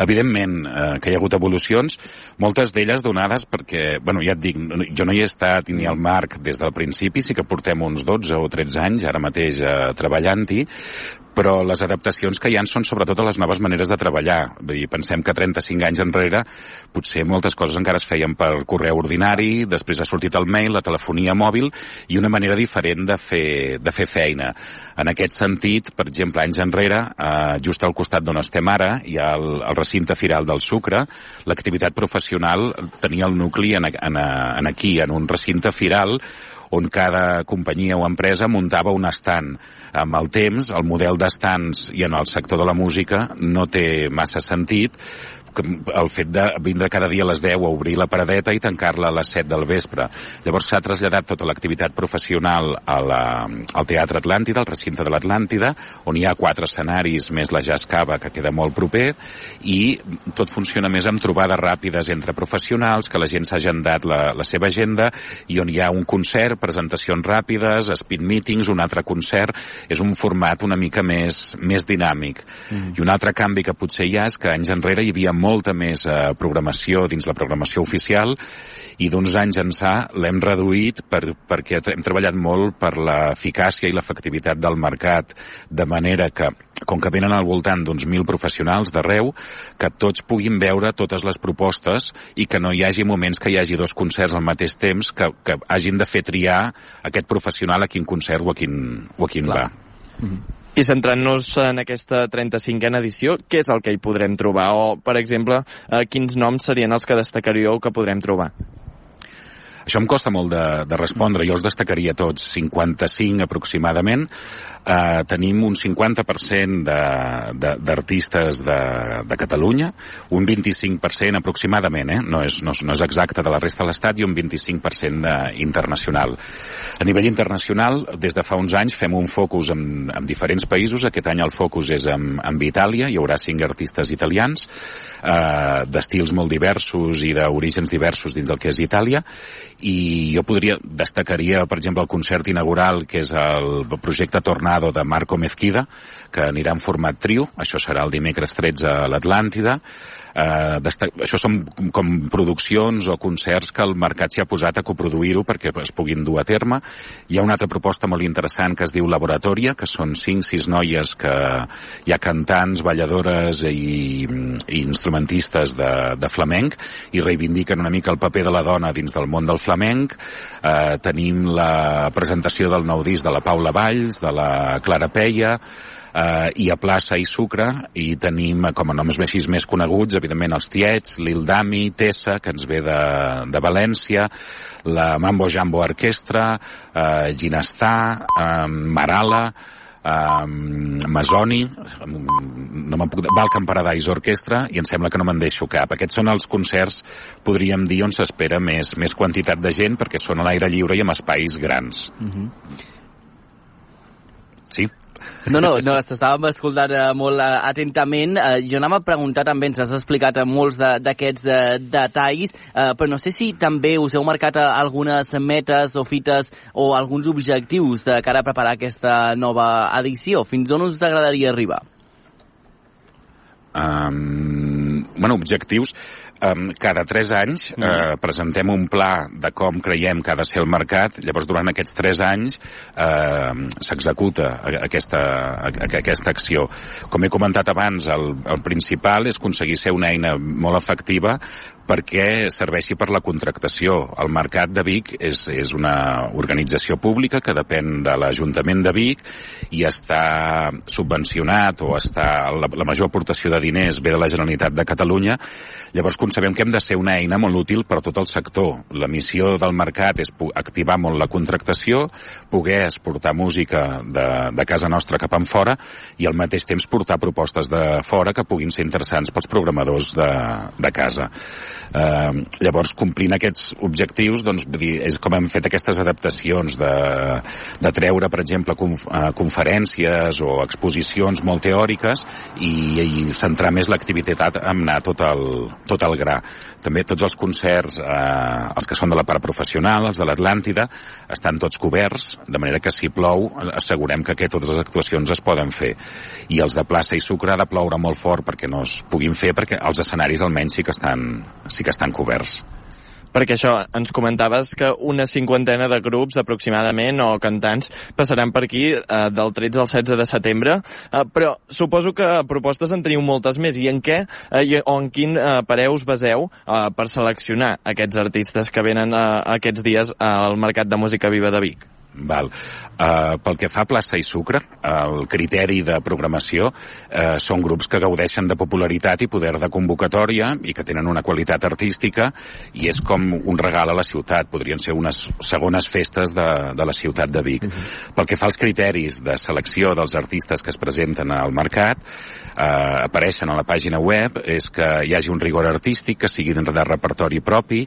Speaker 12: Evidentment eh, que hi ha hagut evolucions, moltes d'elles donades perquè, bueno, ja et dic, jo no hi he estat ni al Marc des del principi, sí que portem uns 12 o 13 anys ara mateix eh, treballant-hi, però les adaptacions que hi han són sobretot a les noves maneres de treballar. Vull dir, pensem que 35 anys enrere potser moltes coses encara es feien per correu ordinari, després ha sortit el mail, la telefonia mòbil i una manera diferent de fer, de fer feina. En aquest sentit, per exemple, anys enrere, eh, just al costat d'on estem ara, hi ha el, el recinte firal del sucre, l'activitat professional tenia el nucli en, en, en aquí, en un recinte firal on cada companyia o empresa muntava un estant. Amb el temps, el model d'estants i en el sector de la música no té massa sentit, el fet de vindre cada dia a les 10 a obrir la paradeta i tancar-la a les 7 del vespre. Llavors s'ha traslladat tota l'activitat professional a la, al Teatre Atlàntida, al recinte de l'Atlàntida, on hi ha quatre escenaris més la Jazz Cava, que queda molt proper, i tot funciona més amb trobades ràpides entre professionals, que la gent s'ha agendat la, la seva agenda, i on hi ha un concert, presentacions ràpides, speed meetings, un altre concert, és un format una mica més, més dinàmic. Mm. I un altre canvi que potser hi ha és que anys enrere hi havia molta més eh, programació dins la programació oficial i d'uns anys ençà l'hem reduït per, perquè hem treballat molt per l'eficàcia i l'efectivitat del mercat, de manera que com que venen al voltant d'uns mil professionals d'arreu, que tots puguin veure totes les propostes i que no hi hagi moments que hi hagi dos concerts al mateix temps que, que hagin de fer triar aquest professional a quin concert o a quin, o a quin Clar. va.
Speaker 11: Mm -hmm. I centrant-nos en aquesta 35a edició, què és el que hi podrem trobar? O, per exemple, eh, quins noms serien els que destacaríeu que podrem trobar?
Speaker 12: Això em costa molt de, de respondre. Jo els destacaria tots, 55 aproximadament. Uh, tenim un 50% d'artistes de, de, de, Catalunya, un 25% aproximadament, eh? no, és, no, no és exacte de la resta de l'Estat, i un 25% de, internacional. A nivell internacional, des de fa uns anys fem un focus en, en diferents països. Aquest any el focus és en, en Itàlia, hi haurà cinc artistes italians, eh, d'estils molt diversos i d'orígens diversos dins del que és Itàlia, i jo podria, destacaria, per exemple, el concert inaugural, que és el projecte Tornado de Marco Mezquida, que anirà en format trio, això serà el dimecres 13 a l'Atlàntida, Eh, això són com produccions o concerts que el mercat s'hi ha posat a coproduir-ho perquè es puguin dur a terme. Hi ha una altra proposta molt interessant que es diu Laboratòria, que són 5-6 noies que hi ha cantants, balladores i, i instrumentistes de, de flamenc i reivindiquen una mica el paper de la dona dins del món del flamenc. Eh, tenim la presentació del nou disc de la Paula Valls, de la Clara Peia, eh, i a Plaça i Sucre i tenim com a noms més, més coneguts evidentment els Tiets, l'Ildami, Tessa que ens ve de, de València la Mambo Jambo Orquestra eh, Ginestà eh, Marala um, Masoni, no me'n puc... Balkan Paradise Orquestra, i em sembla que no me'n deixo cap. Aquests són els concerts, podríem dir, on s'espera més, més quantitat de gent, perquè són a l'aire lliure i amb espais grans. Uh
Speaker 3: mhm.
Speaker 12: -huh. Sí?
Speaker 3: No, no, no t'estàvem escoltant uh, molt uh, atentament. Uh, jo anava a preguntar també, ens has explicat uh, molts d'aquests uh, detalls, uh, però no sé si també us heu marcat uh, algunes metes o fites o alguns objectius de cara a preparar aquesta nova edició. Fins on us agradaria arribar?
Speaker 12: Um, bueno, objectius um, cada tres anys mm. eh, presentem un pla de com creiem que ha de ser el mercat, llavors durant aquests tres anys eh, s'executa aquesta, aquesta acció. Com he comentat abans, el, el principal és aconseguir ser una eina molt efectiva perquè serveixi per la contractació. El Mercat de Vic és, és una organització pública que depèn de l'Ajuntament de Vic i està subvencionat o està la, la major aportació de diners ve de la Generalitat de Catalunya. Llavors sabem que hem de ser una eina molt útil per a tot el sector. La missió del mercat és activar molt la contractació, poder exportar música de, de casa nostra cap en fora i al mateix temps portar propostes de fora que puguin ser interessants pels programadors de, de casa. Eh, llavors, complint aquests objectius, doncs, dir, és com hem fet aquestes adaptacions de, de treure, per exemple, conf, eh, conferències o exposicions molt teòriques i, i centrar més l'activitat en anar tot el, tot el gra. També tots els concerts, eh, els que són de la part professional, els de l'Atlàntida, estan tots coberts, de manera que si plou assegurem que, que totes les actuacions es poden fer. I els de plaça i sucre ha de ploure molt fort perquè no es puguin fer, perquè els escenaris almenys sí que estan, que estan coberts.
Speaker 11: Perquè això, ens comentaves que una cinquantena de grups aproximadament o cantants passaran per aquí eh, del 13 al 16 de setembre, eh, però suposo que propostes en teniu moltes més. I en què eh, o en quin eh, pareu us baseu eh, per seleccionar aquests artistes que venen eh, aquests dies al Mercat de Música Viva de Vic?
Speaker 12: Val. Uh, pel que fa a Plaça i Sucre, el criteri de programació uh, són grups que gaudeixen de popularitat i poder de convocatòria i que tenen una qualitat artística i és com un regal a la ciutat. Podrien ser unes segones festes de, de la ciutat de Vic. Uh mhm. -huh. Pel que fa als criteris de selecció dels artistes que es presenten al mercat, uh, apareixen a la pàgina web és que hi hagi un rigor artístic, que sigui de repertori propi,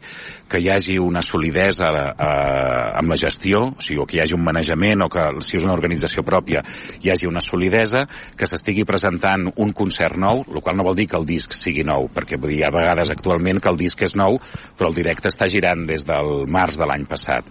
Speaker 12: que hi hagi una solidesa uh, amb la gestió, o sigui, que hi hagi un manejament o que si és una organització pròpia hi hagi una solidesa, que s'estigui presentant un concert nou, el qual no vol dir que el disc sigui nou, perquè vull dir, hi ha vegades actualment que el disc és nou, però el directe està girant des del març de l'any passat.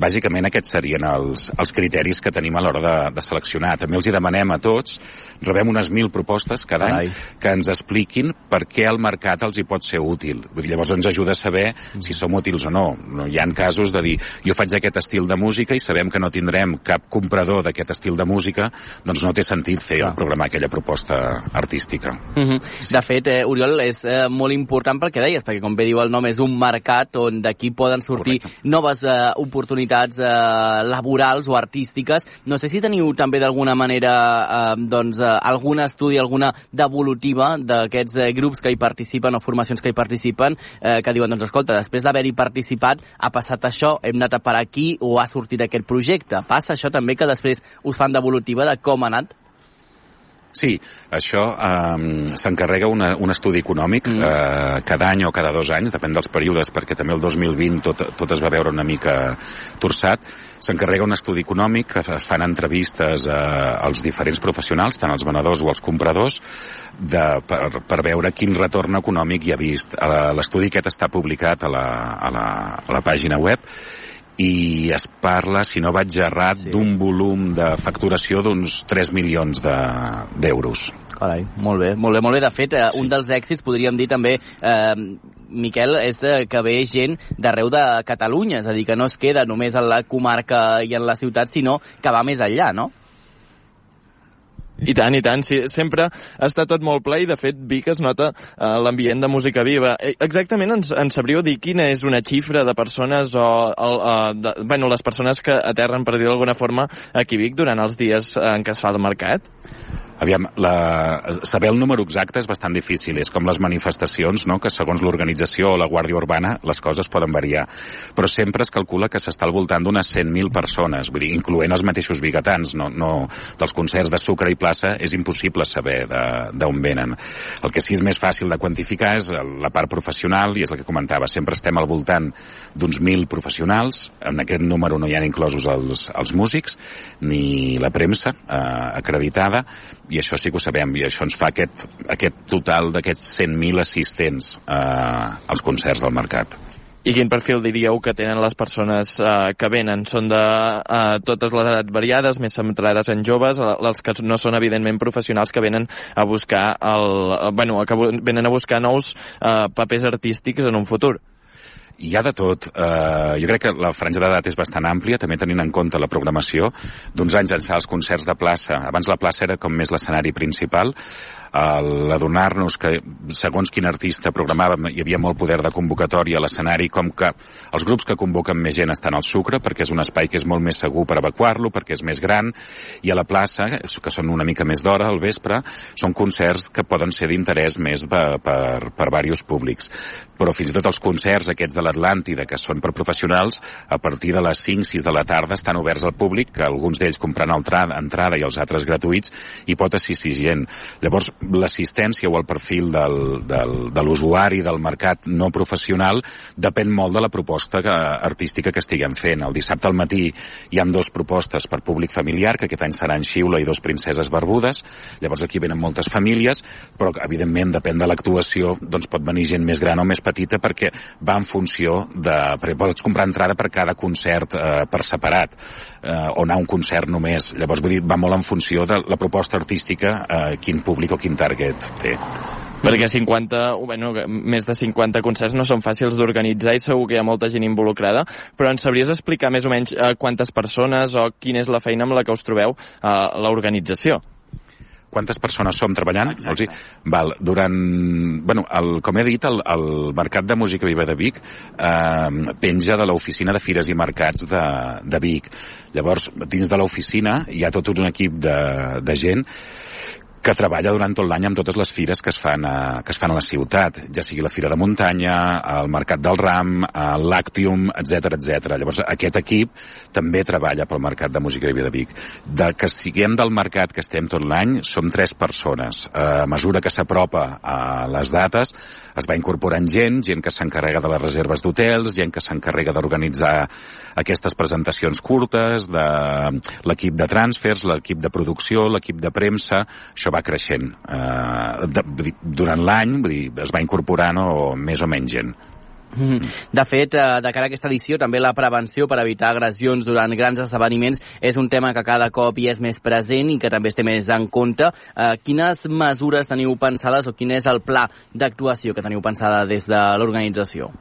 Speaker 12: Bàsicament aquests serien els, els criteris que tenim a l'hora de, de seleccionar. També els hi demanem a tots, rebem unes mil propostes cada Carai. any, que ens expliquin per què el mercat els hi pot ser útil. Vull dir, llavors ens ajuda a saber mm. si som útils o no. no. Hi han casos de dir, jo faig aquest estil de música i sabem que no tindrem cap comprador d'aquest estil de música, doncs no té sentit fer Clar. programar aquella proposta artística.
Speaker 3: Mm -hmm. De fet, eh, Oriol, és eh, molt important pel que deies, perquè com bé diu el nom, és un mercat on d'aquí poden sortir Correcte. noves eh, oportunitats eh, laborals o artístiques. No sé si teniu també d'alguna manera eh, doncs, eh, algun estudi, alguna devolutiva d'aquests eh, grups que hi participen o formacions que hi participen, eh, que diuen, doncs escolta, després d'haver-hi participat ha passat això, hem anat a per aquí o ha sortit aquest projecte. Passa això també que després us fan devolutiva de com ha anat?
Speaker 12: Sí, això eh, s'encarrega un estudi econòmic mm. eh, cada any o cada dos anys, depèn dels períodes, perquè també el 2020 tot, tot es va veure una mica torçat. S'encarrega un estudi econòmic, que es fan entrevistes eh, als diferents professionals, tant els venedors o els compradors, de, per, per veure quin retorn econòmic hi ha vist. Eh, l'estudi aquest està publicat a la, a la, a la pàgina web i es parla, si no vaig errat, sí. d'un volum de facturació d'uns 3 milions d'euros. De,
Speaker 3: Carai, molt bé, molt bé, molt bé. De fet, eh, sí. un dels èxits, podríem dir també, eh, Miquel, és eh, que ve gent d'arreu de Catalunya, és a dir, que no es queda només en la comarca i en la ciutat, sinó que va més enllà, no?
Speaker 11: I tant, i tant. Sí, sempre està tot molt ple i, de fet, Vic es nota uh, l'ambient de música viva. Eh, exactament ens, ens sabríeu dir quina és una xifra de persones o el, uh, de, bueno, les persones que aterren, per dir d'alguna forma, aquí Vic durant els dies en què es fa el mercat?
Speaker 12: Aviam, la, saber el número exacte és bastant difícil. És com les manifestacions, no?, que segons l'organització o la Guàrdia Urbana les coses poden variar. Però sempre es calcula que s'està al voltant d'unes 100.000 persones, vull dir, incloent els mateixos bigatans. No, no, dels concerts de Sucre i Plaça és impossible saber d'on venen. El que sí és més fàcil de quantificar és la part professional, i és el que comentava, sempre estem al voltant d'uns 1.000 professionals, en aquest número no hi ha inclosos els, els músics, ni la premsa eh, acreditada, i això sí que ho sabem, i això ens fa aquest, aquest total d'aquests 100.000 assistents eh, als concerts del mercat.
Speaker 11: I quin perfil diríeu que tenen les persones eh, que venen? Són de eh, totes les edats variades, més centrades en joves, els que no són evidentment professionals que venen a buscar el, eh, bueno, que venen a buscar nous eh, papers artístics en un futur?
Speaker 12: Hi ha de tot. Uh, jo crec que la franja d'edat és bastant àmplia, també tenint en compte la programació. D'uns anys ençà els concerts de plaça, abans la plaça era com més l'escenari principal, l'adonar-nos que segons quin artista programàvem hi havia molt poder de convocatòria a l'escenari com que els grups que convoquen més gent estan al Sucre perquè és un espai que és molt més segur per evacuar-lo perquè és més gran i a la plaça, que són una mica més d'hora al vespre, són concerts que poden ser d'interès més per, per, per diversos públics. Però fins i tot els concerts aquests de l'Atlàntida que són per professionals a partir de les 5-6 de la tarda estan oberts al públic que alguns d'ells entrada, entrada i els altres gratuïts i pot assistir gent. Llavors l'assistència o el perfil del, del, de l'usuari del mercat no professional depèn molt de la proposta que, artística que estiguem fent. El dissabte al matí hi han dues propostes per públic familiar, que aquest any seran Xiula i dos princeses barbudes. Llavors aquí venen moltes famílies, però evidentment depèn de l'actuació, doncs pot venir gent més gran o més petita perquè va en funció de... perquè pots comprar entrada per cada concert eh, per separat eh, o anar a un concert només. Llavors, vull dir, va molt en funció de la proposta artística, eh, quin públic o quin target té.
Speaker 11: Perquè 50, bueno, més de 50 concerts no són fàcils d'organitzar i segur que hi ha molta gent involucrada, però ens sabries explicar més o menys eh, quantes persones o quina és la feina amb la que us trobeu a l'organització?
Speaker 12: Quantes persones som treballant? Exacte. Val, durant, bueno, el, com he dit, el, el Mercat de Música Viva de Vic eh, penja de l'oficina de Fires i Mercats de, de Vic. Llavors, dins de l'oficina hi ha tot un equip de, de gent que treballa durant tot l'any amb totes les fires que es fan a, que es fan a la ciutat, ja sigui la Fira de Muntanya, el Mercat del Ram, Lactium, etc etc. Llavors, aquest equip també treballa pel Mercat de Música i Vida de Vic. De que siguem del mercat que estem tot l'any, som tres persones. A mesura que s'apropa a les dates, es va incorporant gent, gent que s'encarrega de les reserves d'hotels, gent que s'encarrega d'organitzar aquestes presentacions curtes, de l'equip de transfers, l'equip de producció, l'equip de premsa, això va creixent. Eh, de, durant l'any, es va incorporant o més o menys gent.
Speaker 3: Mm-hmm. De fet, eh, de cara a aquesta edició, també la prevenció per evitar agressions durant grans esdeveniments és un tema que cada cop hi és més present i que també es té més en compte. Eh, quines mesures teniu pensades o quin és el pla d'actuació que teniu pensada des de l'organització?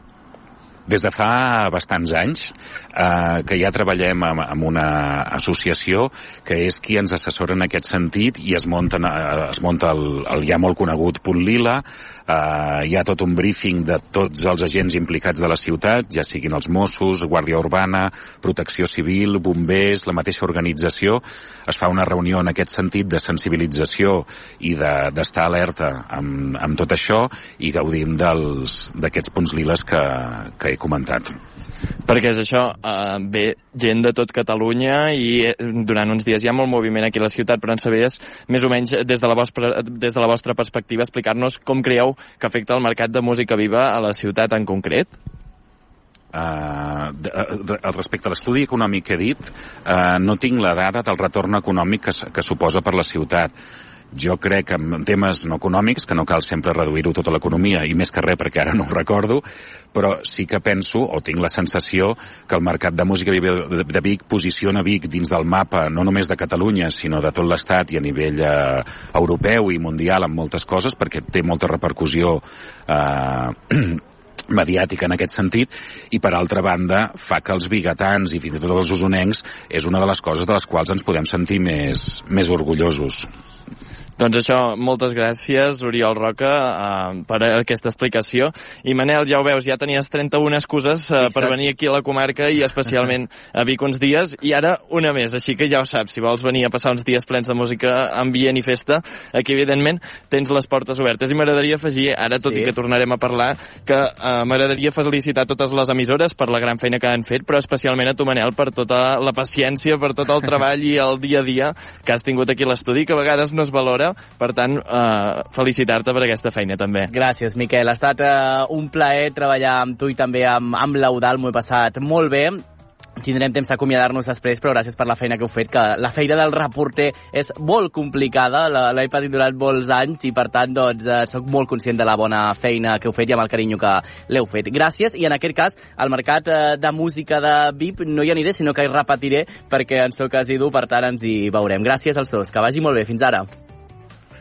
Speaker 12: Des de fa bastants anys eh, que ja treballem amb, amb una associació que és qui ens assessora en aquest sentit i es, munten, eh, es munta el, el ja molt conegut Punt Lila, eh, hi ha tot un briefing de tots els agents implicats de la ciutat, ja siguin els Mossos, Guàrdia Urbana, Protecció Civil, bombers, la mateixa organització, es fa una reunió en aquest sentit de sensibilització i d'estar de, alerta amb, amb tot això i gaudim d'aquests punts liles que, que he comentat.
Speaker 11: Perquè és això, eh, ve gent de tot Catalunya i eh, durant uns dies hi ha molt moviment aquí a la ciutat, però en sabies més o menys des de la vostra, des de la vostra perspectiva explicar-nos com creieu que afecta el mercat de música viva a la ciutat en concret?
Speaker 12: Uh, respecte a l'estudi econòmic que he dit, uh, no tinc la dada del retorn econòmic que, que suposa per la ciutat jo crec que en temes no econòmics, que no cal sempre reduir-ho tota l'economia, i més que res perquè ara no ho recordo, però sí que penso, o tinc la sensació, que el mercat de música de Vic posiciona Vic dins del mapa, no només de Catalunya, sinó de tot l'Estat i a nivell eh, europeu i mundial en moltes coses, perquè té molta repercussió eh, (clears throat) mediàtica en aquest sentit i per altra banda fa que els biguetans i fins i tot els usonencs és una de les coses de les quals ens podem sentir més, més orgullosos.
Speaker 11: Doncs això, moltes gràcies, Oriol Roca, uh, per aquesta explicació. I Manel, ja ho veus, ja tenies 31 excuses uh, per venir aquí a la comarca i especialment a Vic uns dies, i ara una més, així que ja ho saps, si vols venir a passar uns dies plens de música, ambient i festa, aquí evidentment tens les portes obertes. I m'agradaria afegir, ara tot sí. i que tornarem a parlar, que uh, m'agradaria felicitar totes les emissores per la gran feina que han fet, però especialment a tu, Manel, per tota la paciència, per tot el treball i el dia a dia que has tingut aquí a l'estudi, que a vegades no es valora per tant, eh, felicitar-te per aquesta feina també.
Speaker 3: Gràcies, Miquel. Ha estat eh, un plaer treballar amb tu i també amb, amb l'Eudal. M'ho he passat molt bé tindrem temps d'acomiadar-nos després, però gràcies per la feina que heu fet, que la feina del reporter és molt complicada, l'he patit durant molts anys i per tant doncs eh, sóc molt conscient de la bona feina que heu fet i amb el carinyo que l'heu fet. Gràcies i en aquest cas al mercat eh, de música de VIP no hi aniré, sinó que hi repetiré perquè en sóc asidu, per tant ens hi veurem. Gràcies als dos, que vagi molt bé, fins ara.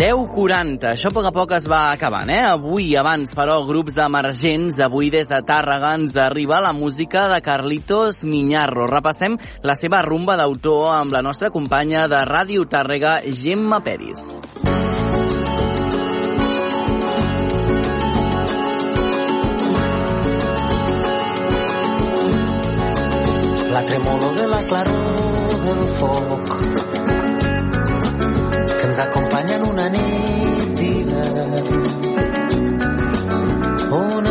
Speaker 3: 10.40. Això a poc a poc es va acabant, eh? Avui, abans, però, grups emergents. Avui, des de Tàrrega, ens arriba la música de Carlitos Miñarro. Repassem la seva rumba d'autor amb la nostra companya de Ràdio Tàrrega, Gemma Peris.
Speaker 13: La tremolo de la claror del foc que ens acompanya on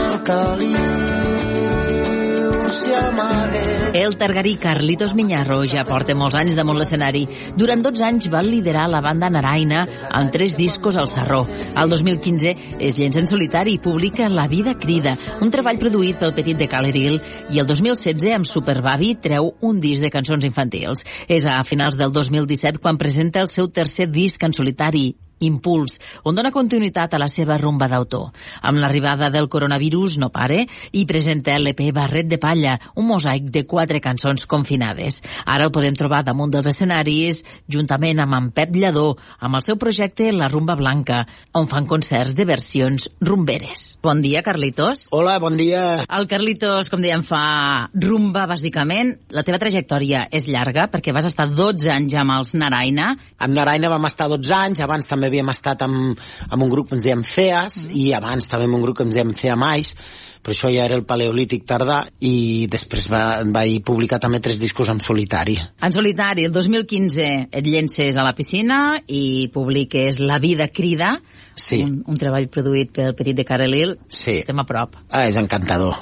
Speaker 13: el
Speaker 14: targarí Carlitos Miñarro ja porta molts anys damunt l'escenari. Durant 12 anys va liderar la banda Naraina amb tres discos al Sarró. Al 2015 es llença en solitari i publica La vida crida, un treball produït pel petit de Caleril, i el 2016 amb Superbavi treu un disc de cançons infantils. És a finals del 2017 quan presenta el seu tercer disc en solitari, Impuls, on dona continuïtat a la seva rumba d'autor. Amb l'arribada del coronavirus no pare i presenta l'EP Barret de Palla, un mosaic de quatre cançons confinades. Ara el podem trobar damunt dels escenaris, juntament amb en Pep Lladó, amb el seu projecte La Rumba Blanca, on fan concerts de versions rumberes. Bon dia, Carlitos.
Speaker 15: Hola, bon dia.
Speaker 14: El Carlitos, com dèiem, fa rumba, bàsicament. La teva trajectòria és llarga, perquè vas estar 12 anys amb els Naraina.
Speaker 15: Amb Naraina vam estar 12 anys, abans també havíem estat amb, amb un grup que ens dèiem CEAS mm. i abans també amb un grup que ens dèiem CEAMAIS però això ja era el paleolític tardà i després va, vaig publicar també tres discos en solitari.
Speaker 14: En solitari, el 2015 et llences a la piscina i publiques La vida crida,
Speaker 15: sí.
Speaker 14: un, un treball produït pel Petit de Carelil.
Speaker 15: Sí.
Speaker 14: Estem a prop.
Speaker 15: Ah, és encantador.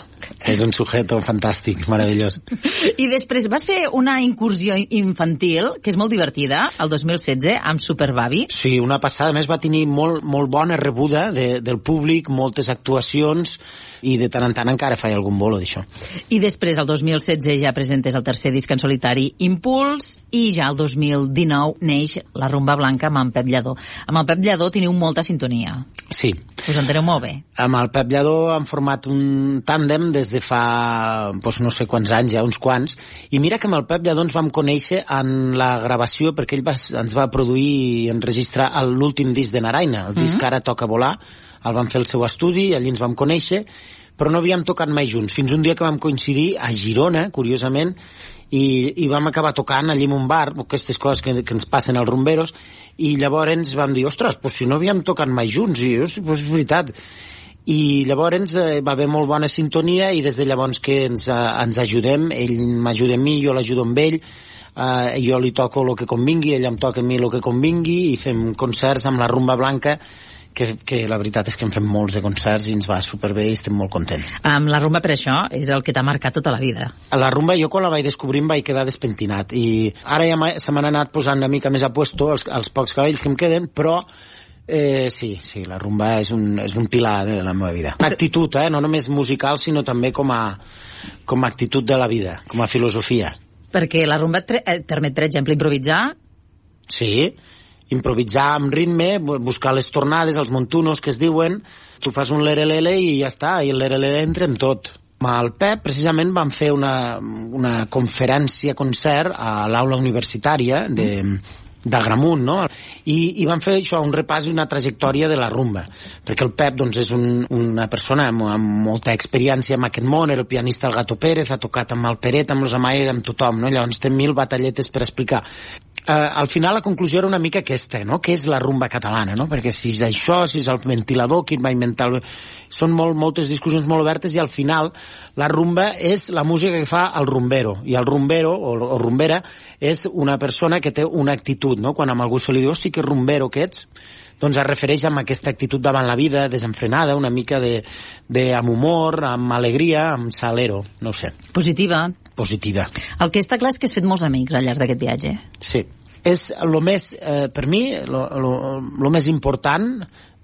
Speaker 15: És un sujeto fantàstic, meravellós. (laughs)
Speaker 14: I després vas fer una incursió infantil, que és molt divertida, el 2016, amb Superbavi.
Speaker 15: Sí, una passada. A més, va tenir molt, molt bona rebuda de, del públic, moltes actuacions, i de tant en tant encara faig algun bolo d'això.
Speaker 14: I després, el 2016, ja presentes el tercer disc en solitari, Impuls, i ja el 2019 neix la Rumba Blanca amb en Pep Lladó. Amb el Pep Lladó teniu molta sintonia.
Speaker 15: Sí.
Speaker 14: Us enteneu molt bé.
Speaker 15: Amb el Pep Lladó han format un tàndem des de fa, doncs no sé quants anys, ja uns quants, i mira que amb el Pep Lladó ens vam conèixer en la gravació perquè ell va, ens va produir i enregistrar l'últim disc de Naraina, el disc mm -hmm. Ara toca volar, el vam fer el seu estudi, allí ens vam conèixer, però no havíem tocat mai junts, fins un dia que vam coincidir a Girona, curiosament, i, i vam acabar tocant allí en un bar, aquestes coses que, que ens passen als rumberos, i llavors vam dir, ostres, pues si no havíem tocat mai junts, i pues és veritat, i llavors eh, va haver molt bona sintonia i des de llavors que ens, eh, ens ajudem, ell m'ajuda a mi, jo l'ajudo amb ell, eh, jo li toco el que convingui, ell em toca a mi el que convingui i fem concerts amb la Rumba Blanca que, que la veritat és que en fem molts de concerts i ens va superbé i estem molt contents.
Speaker 14: Amb la rumba, per això, és el que t'ha marcat tota la vida.
Speaker 15: La rumba, jo quan la vaig descobrir em vaig quedar despentinat i ara ja se m'han anat posant una mica més a puesto els, els pocs cabells que em queden, però Eh, sí, sí, la rumba és un, és un pilar de la meva vida. Una actitud, eh? no només musical, sinó també com a, com a actitud de la vida, com a filosofia.
Speaker 14: Perquè la rumba et, et permet, per exemple, improvisar?
Speaker 15: Sí, improvisar amb ritme, buscar les tornades, els montunos que es diuen, tu fas un lerelele i ja està, i el lerelele entra en tot. El Pep, precisament, vam fer una, una conferència, concert a l'aula universitària de, d'Agramunt, no? I, I van fer això, un repàs i una trajectòria de la rumba, perquè el Pep doncs, és un, una persona amb, amb molta experiència en aquest món, era el pianista el Gato Pérez, ha tocat amb el Peret, amb los Amaya, amb tothom, no? llavors té mil batalletes per explicar. Uh, al final la conclusió era una mica aquesta, no? que és la rumba catalana, no? perquè si és això, si és el ventilador, qui va inventar... El són molt, moltes discussions molt obertes i al final la rumba és la música que fa el rumbero i el rumbero o, o rumbera és una persona que té una actitud no? quan a algú se li diu hosti que rumbero que ets doncs es refereix amb aquesta actitud davant la vida, desenfrenada, una mica de, de amb humor, amb alegria, amb salero, no sé.
Speaker 14: Positiva.
Speaker 15: Positiva.
Speaker 14: El que està clar és que has fet molts amics al llarg d'aquest viatge.
Speaker 15: Sí. És el més, eh, per mi, el més important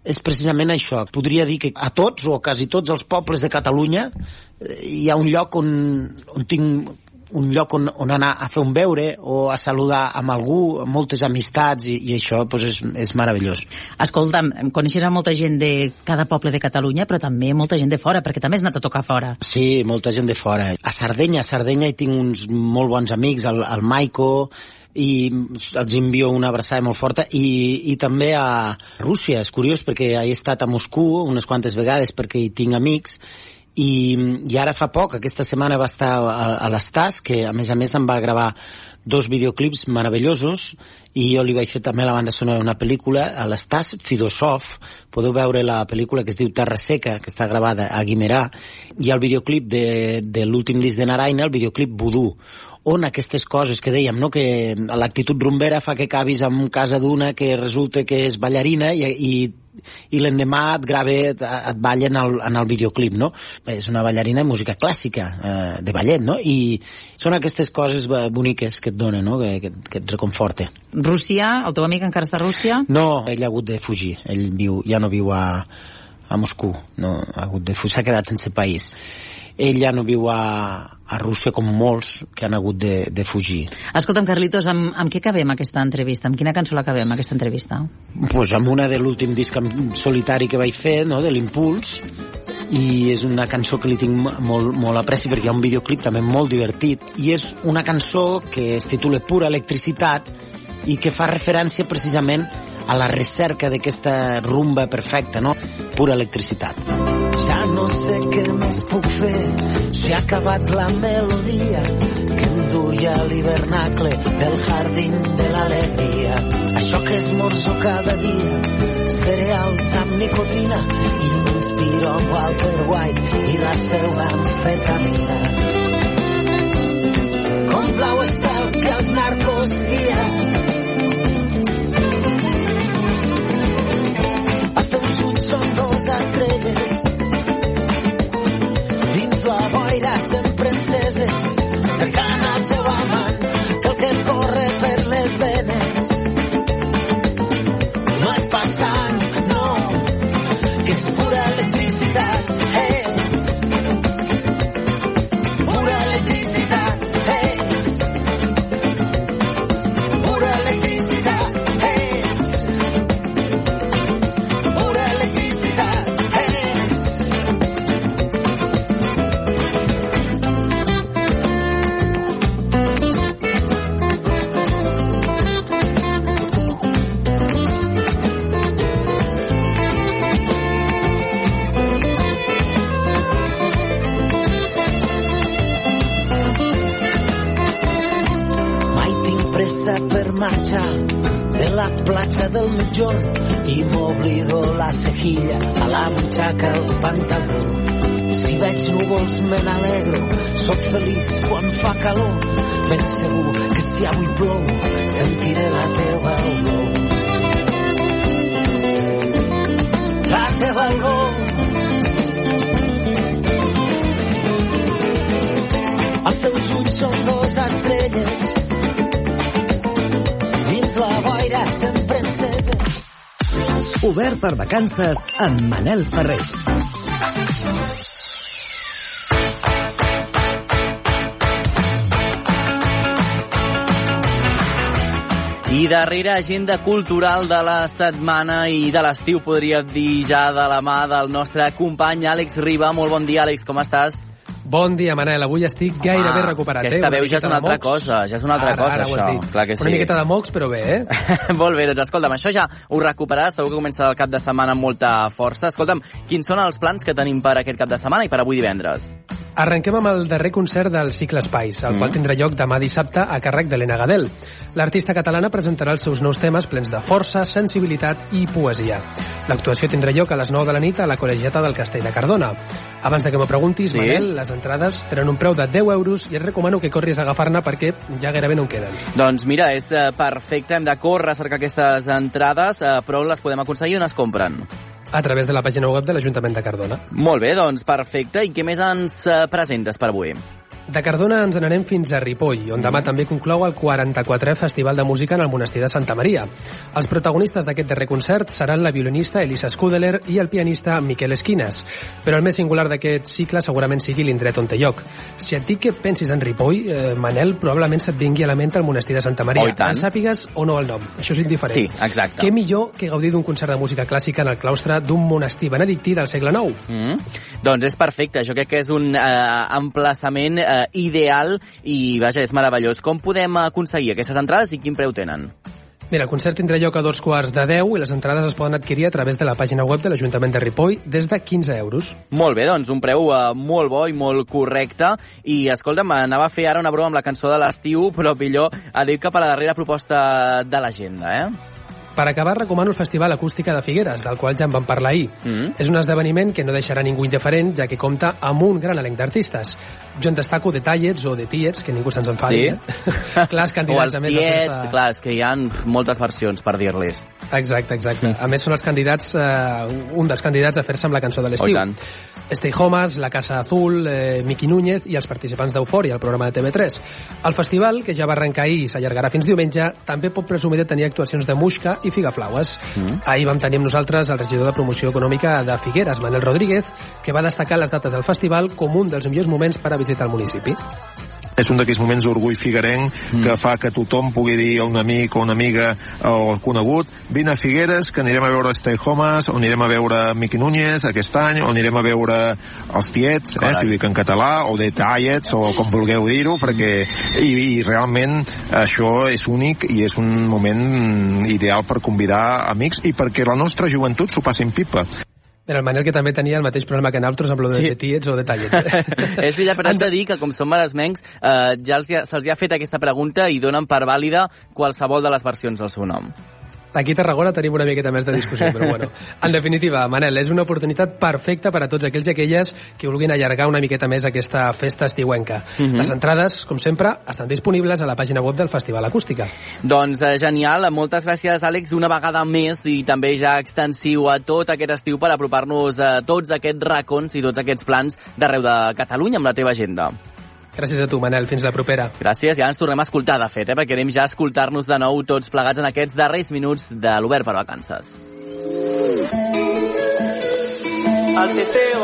Speaker 15: és precisament això. Podria dir que a tots o a quasi tots els pobles de Catalunya eh, hi ha un lloc on, on tinc un lloc on, on anar a fer un veure o a saludar amb algú, amb moltes amistats i, i això pues, és, és meravellós.
Speaker 14: Escolta'm, coneixes a molta gent de cada poble de Catalunya, però també molta gent de fora, perquè també has anat a tocar fora.
Speaker 15: Sí, molta gent de fora. A Sardenya, a Sardenya hi tinc uns molt bons amics, el, el Maico, i els envio una abraçada molt forta i, i també a Rússia, és curiós perquè he estat a Moscou unes quantes vegades perquè hi tinc amics i, i ara fa poc, aquesta setmana va estar a, a l'Estàs, que a més a més em va gravar dos videoclips meravellosos i jo li vaig fer també la banda sonora d'una pel·lícula a l'Estas Fidosov podeu veure la pel·lícula que es diu Terra Seca que està gravada a Guimerà i el videoclip de, de l'últim disc de Naraina el videoclip Voodoo on aquestes coses que dèiem, no? que l'actitud rumbera fa que acabis en casa d'una que resulta que és ballarina i, i i l'endemà et grava, et, et balla en el, en el videoclip, no? És una ballarina de música clàssica, eh, de ballet, no? I són aquestes coses boniques que et donen, no? Que, que, que et reconforta.
Speaker 14: Rússia, el teu amic encara està a Rússia?
Speaker 15: No, ell ha hagut de fugir. Ell viu, ja no viu a, a Moscou, no, ha hagut de fugir, s'ha quedat sense país ell ja no viu a, a Rússia com molts que han hagut de, de fugir.
Speaker 14: Escolta'm, Carlitos, amb, amb què acabem aquesta entrevista? Amb quina cançó l'acabem, aquesta entrevista?
Speaker 15: Pues amb una de l'últim disc solitari que vaig fer, no?, de l'Impuls, i és una cançó que li tinc molt, molt apreci perquè hi ha un videoclip també molt divertit i és una cançó que es titula Pura Electricitat i que fa referència precisament a la recerca d'aquesta rumba perfecta, no? Pura electricitat.
Speaker 13: Ja no sé què més puc fer si ha acabat la melodia que em duia l'hivernacle del jardín de l'alegria. Això que esmorzo cada dia, cereals amb nicotina i m'inspiro amb Walter White i la seva amfetamina. Com blau estel que els narcos guien els teus ulls són dos estrelles. Dins la boira sempre Ben segur que si avui plou, sentiré la teva olor. La teva olor. Els teus ulls són dos estrelles dins la boira sempre encesa.
Speaker 2: Obert per vacances amb Manel Ferrer.
Speaker 3: Darrere agenda cultural de la setmana i de l'estiu, podria dir ja de la mà del nostre company Àlex Riba. Molt bon dia, Àlex, com estàs?
Speaker 16: Bon dia, Manel. Avui estic gairebé recuperat.
Speaker 3: Aquesta
Speaker 16: eh?
Speaker 3: veu ja és una altra cosa, ja és una altra
Speaker 16: ara,
Speaker 3: cosa,
Speaker 16: ara
Speaker 3: això. Clar que sí.
Speaker 16: Una miqueta de mocs, però bé, eh? (laughs)
Speaker 3: Molt bé, doncs escolta'm, això ja ho recuperaràs, segur que comença el cap de setmana amb molta força. Escolta'm, quins són els plans que tenim per aquest cap de setmana i per avui divendres?
Speaker 16: Arrenquem amb el darrer concert del cicle Espais, el mm. qual tindrà lloc demà dissabte a càrrec d'Helena Gadel. L'artista catalana presentarà els seus nous temes plens de força, sensibilitat i poesia. L'actuació tindrà lloc a les 9 de la nit a la Col·legiata del Castell de Cardona. Abans de que m'ho preguntis,
Speaker 3: Sí?
Speaker 16: Manel, les entrades tenen un preu de 10 euros i et recomano que corris a agafar-ne perquè ja gairebé no en queden.
Speaker 3: Doncs mira, és eh, perfecte, hem de córrer a cercar aquestes entrades, eh, però les podem aconseguir on es compren?
Speaker 16: A través de la pàgina web de l'Ajuntament de Cardona.
Speaker 3: Molt bé, doncs perfecte. I què més ens eh, presentes per avui?
Speaker 16: De Cardona ens n'anem fins a Ripoll, on demà també conclou el 44è Festival de Música en el Monestir de Santa Maria. Els protagonistes d'aquest darrer concert seran la violinista Elisa Scudeler i el pianista Miquel Esquines. Però el més singular d'aquest cicle segurament sigui l'indret on té lloc. Si et dic que pensis en Ripoll, eh, Manel, probablement se't vingui a la ment el Monestir de Santa Maria.
Speaker 3: Oh.
Speaker 16: En sàpigues o no el nom. Això és indiferent.
Speaker 3: Sí, exacte.
Speaker 16: Què millor que gaudir d'un concert de música clàssica en el claustre d'un monestir benedictí del segle IX?
Speaker 3: Mm. Doncs és perfecte, jo crec que és un eh, emplaçament eh, ideal i, vaja, és meravellós. Com podem aconseguir aquestes entrades i quin preu tenen?
Speaker 16: Mira, el concert tindrà lloc a dos quarts de 10 i les entrades es poden adquirir a través de la pàgina web de l'Ajuntament de Ripoll des de 15 euros.
Speaker 3: Molt bé, doncs un preu eh, molt bo i molt correcte. I escolta'm, anava a fer ara una broma amb la cançó de l'estiu, però millor a dir cap a la darrera proposta de l'agenda, eh?
Speaker 16: Per acabar, recomano el Festival Acústica de Figueres, del qual ja en vam parlar ahir.
Speaker 3: Mm.
Speaker 16: És un esdeveniment que no deixarà ningú indiferent, ja que compta amb un gran elenc d'artistes. Jo en destaco de tallets o de tiets, que ningú se'ns enfadi.
Speaker 3: Sí?
Speaker 16: Eh? (laughs) Clars
Speaker 3: o
Speaker 16: candidats
Speaker 3: els
Speaker 16: a més a
Speaker 3: tiets,
Speaker 16: fer-se...
Speaker 3: clar, és que hi ha moltes versions per dir-les.
Speaker 16: Exacte, exacte. A més, són els candidats, eh, un dels candidats a fer-se amb la cançó de
Speaker 3: Oh,
Speaker 16: l'estiu.
Speaker 3: tant.
Speaker 16: Stay Homes, La Casa Azul, eh, Miqui Núñez i els participants d'Eufòria, el programa de TV3. El festival, que ja va arrencar ahir i s'allargarà fins diumenge, també pot presumir de tenir actuacions de Muixca i Figaflaues.
Speaker 3: Mm.
Speaker 16: Ahir vam tenir amb nosaltres el regidor de promoció econòmica de Figueres, Manel Rodríguez, que va destacar les dates del festival com un dels millors moments per a visitar el municipi.
Speaker 17: És un d'aquells moments d'orgull figuerenc mm. que fa que tothom pugui dir a un amic o una amiga o conegut vine a Figueres que anirem a veure Stay Homes o anirem a veure Miqui Núñez aquest any o anirem a veure els tiets eh, si ho dic en català o de tallets o com vulgueu dir-ho perquè i, i realment això és únic i és un moment ideal per convidar amics i perquè la nostra joventut s'ho passi en pipa
Speaker 16: Era el Manel que també tenia el mateix problema que nosaltres amb lo de,
Speaker 3: Sí.
Speaker 16: de tiets o de tallets. (laughs)
Speaker 3: és veritat, però haig de dir que com som maresmencs eh, ja se'ls ha fet aquesta pregunta i donen per vàlida qualsevol de les versions del seu nom.
Speaker 16: Aquí a Tarragona tenim una miqueta més de discussió, però bueno. En definitiva, Manel, és una oportunitat perfecta per a tots aquells i aquelles que vulguin allargar una miqueta més aquesta festa estiuenca.
Speaker 3: Mhm.
Speaker 16: Les entrades, com sempre, estan disponibles a la pàgina web del Festival Acústica.
Speaker 3: Doncs eh, genial, moltes gràcies Àlex una vegada més i també ja extensiu a tot aquest estiu per apropar-nos a tots aquests racons i tots aquests plans d'arreu de Catalunya amb la teva agenda.
Speaker 16: Gràcies a tu, Manel. Fins la propera.
Speaker 3: Gràcies, ara ens tornem a escoltar, de fet, eh, perquè anem ja a escoltar-nos de nou tots plegats en aquests darrers minuts de l'Obert per Vacances.
Speaker 18: Al teteo.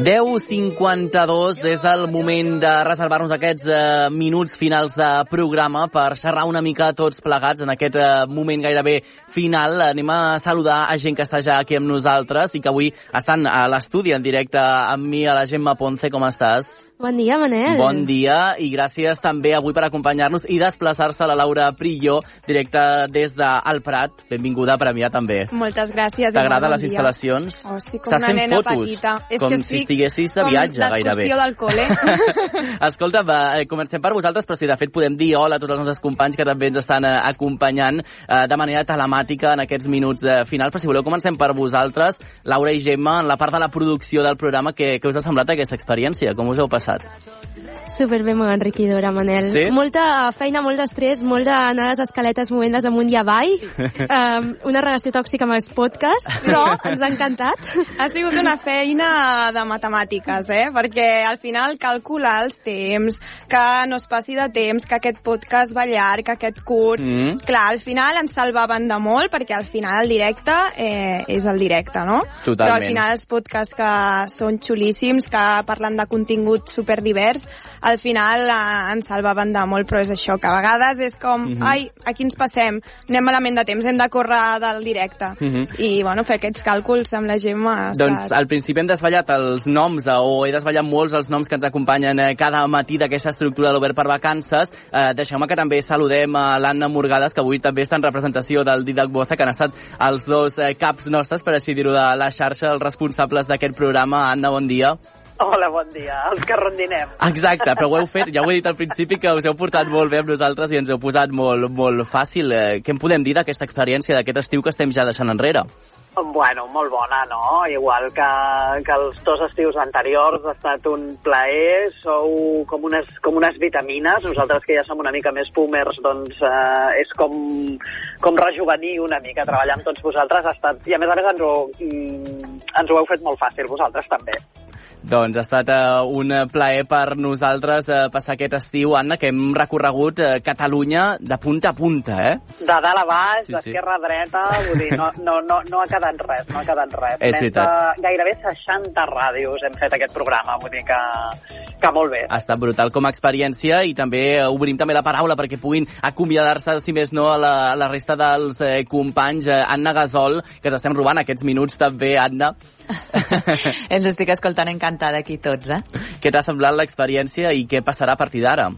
Speaker 3: 10.52 és el moment de reservar-nos aquests eh, minuts finals de programa per xerrar una mica tots plegats en aquest eh, moment gairebé final. Anem a saludar a gent que està ja aquí amb nosaltres i que avui estan a l'estudi en directe amb mi, a la Gemma Ponce. Com estàs?
Speaker 19: Bon dia, Manel.
Speaker 3: Bon dia i gràcies també avui per acompanyar-nos i desplaçar-se a la Laura Prillo, directe des del Prat. Benvinguda a Premià també.
Speaker 20: Moltes gràcies.
Speaker 3: T'agraden
Speaker 20: bon
Speaker 3: les
Speaker 20: dia.
Speaker 3: instal·lacions?
Speaker 20: Oh, estic com
Speaker 3: Estàs
Speaker 20: una nena
Speaker 3: fotos,
Speaker 20: petita. És
Speaker 3: com
Speaker 20: que
Speaker 3: si estiguessis de viatge
Speaker 20: com
Speaker 3: gairebé.
Speaker 20: d'excursió del col·le. (laughs)
Speaker 3: Escolta, va, eh, comencem per vosaltres, però si de fet podem dir hola a tots els nostres companys que també ens estan eh, acompanyant eh, de manera telemàtica en aquests minuts eh, finals, però si voleu comencem per vosaltres, Laura i Gemma, en la part de la producció del programa, que, que us ha semblat aquesta experiència? Com us heu passat?
Speaker 19: Superbé, molt enriquidora, Manel.
Speaker 3: Sí?
Speaker 19: Molta feina, molt d'estrès, molt d'anar a les escaletes movent-les amunt i avall. (laughs) um, una relació tòxica amb els podcasts, però (laughs) ens ha encantat.
Speaker 20: Ha sigut una feina de matemàtiques, eh? Perquè al final calcular els temps, que no es passi de temps, que aquest podcast va llarg, que aquest curt...
Speaker 3: Mm.
Speaker 20: Clar, al final ens salvaven de molt, perquè al final el directe eh, és el directe, no?
Speaker 3: Totalment.
Speaker 20: Però al final els podcasts que són xulíssims, que parlen de contingut superdivers, al final eh, ens salvaven de molt, però és això, que a vegades és com,
Speaker 3: Mhm.
Speaker 20: ai, aquí ens passem, anem malament de temps, hem de córrer del directe.
Speaker 3: Mhm.
Speaker 20: I, bueno, fer aquests càlculs amb la Gemma ha
Speaker 3: Doncs
Speaker 20: estat...
Speaker 3: al principi hem desvetllat els noms, eh, o he desvetllat molts els noms que ens acompanyen eh, cada matí d'aquesta estructura d'Obert per Vacances. Eh, Deixeu-me que també saludem a l'Anna Morgades, que avui també està en representació del Didac Boza, que han estat els dos eh, caps nostres, per així dir-ho, de la xarxa, els responsables d'aquest programa. Anna, bon dia.
Speaker 21: Hola, bon dia. Els que rondinem.
Speaker 3: Exacte, però ho heu fet, ja ho he dit al principi, que us heu portat molt bé amb nosaltres i ens heu posat molt, molt fàcil. Eh, Què en podem dir d'aquesta experiència, d'aquest estiu que estem ja deixant enrere?
Speaker 21: Bueno, molt bona, no? Igual que, que els dos estius anteriors ha estat un plaer, sou com unes, com unes vitamines, nosaltres que ja som una mica més boomers, doncs eh, és com, com rejuvenir una mica, treballar amb tots vosaltres ha estat, i a més a més ens ho, mm, ens ho heu fet molt fàcil, vosaltres també.
Speaker 3: Doncs ha estat uh, un plaer per nosaltres uh, passar aquest estiu, Anna, que hem recorregut uh, Catalunya de punta a punta, eh?
Speaker 21: De dalt a baix,
Speaker 3: Sí, sí.
Speaker 21: d'esquerra a dreta, vull dir, no, no, no, no ha quedat res, no ha quedat res.
Speaker 3: És
Speaker 21: Més
Speaker 3: veritat.
Speaker 21: de gairebé 60 ràdios hem fet aquest programa, vull dir que, que molt bé.
Speaker 3: Ha estat brutal com a experiència i també eh, obrim també la paraula perquè puguin acomiadar-se, si més no, a la, a la resta dels eh, companys. Eh, Anna Gasol, que t'estem robant aquests minuts també, Anna.
Speaker 5: Ens estic escoltant encantada aquí tots, eh?
Speaker 3: Què t'ha semblat l'experiència i què passarà a partir d'ara?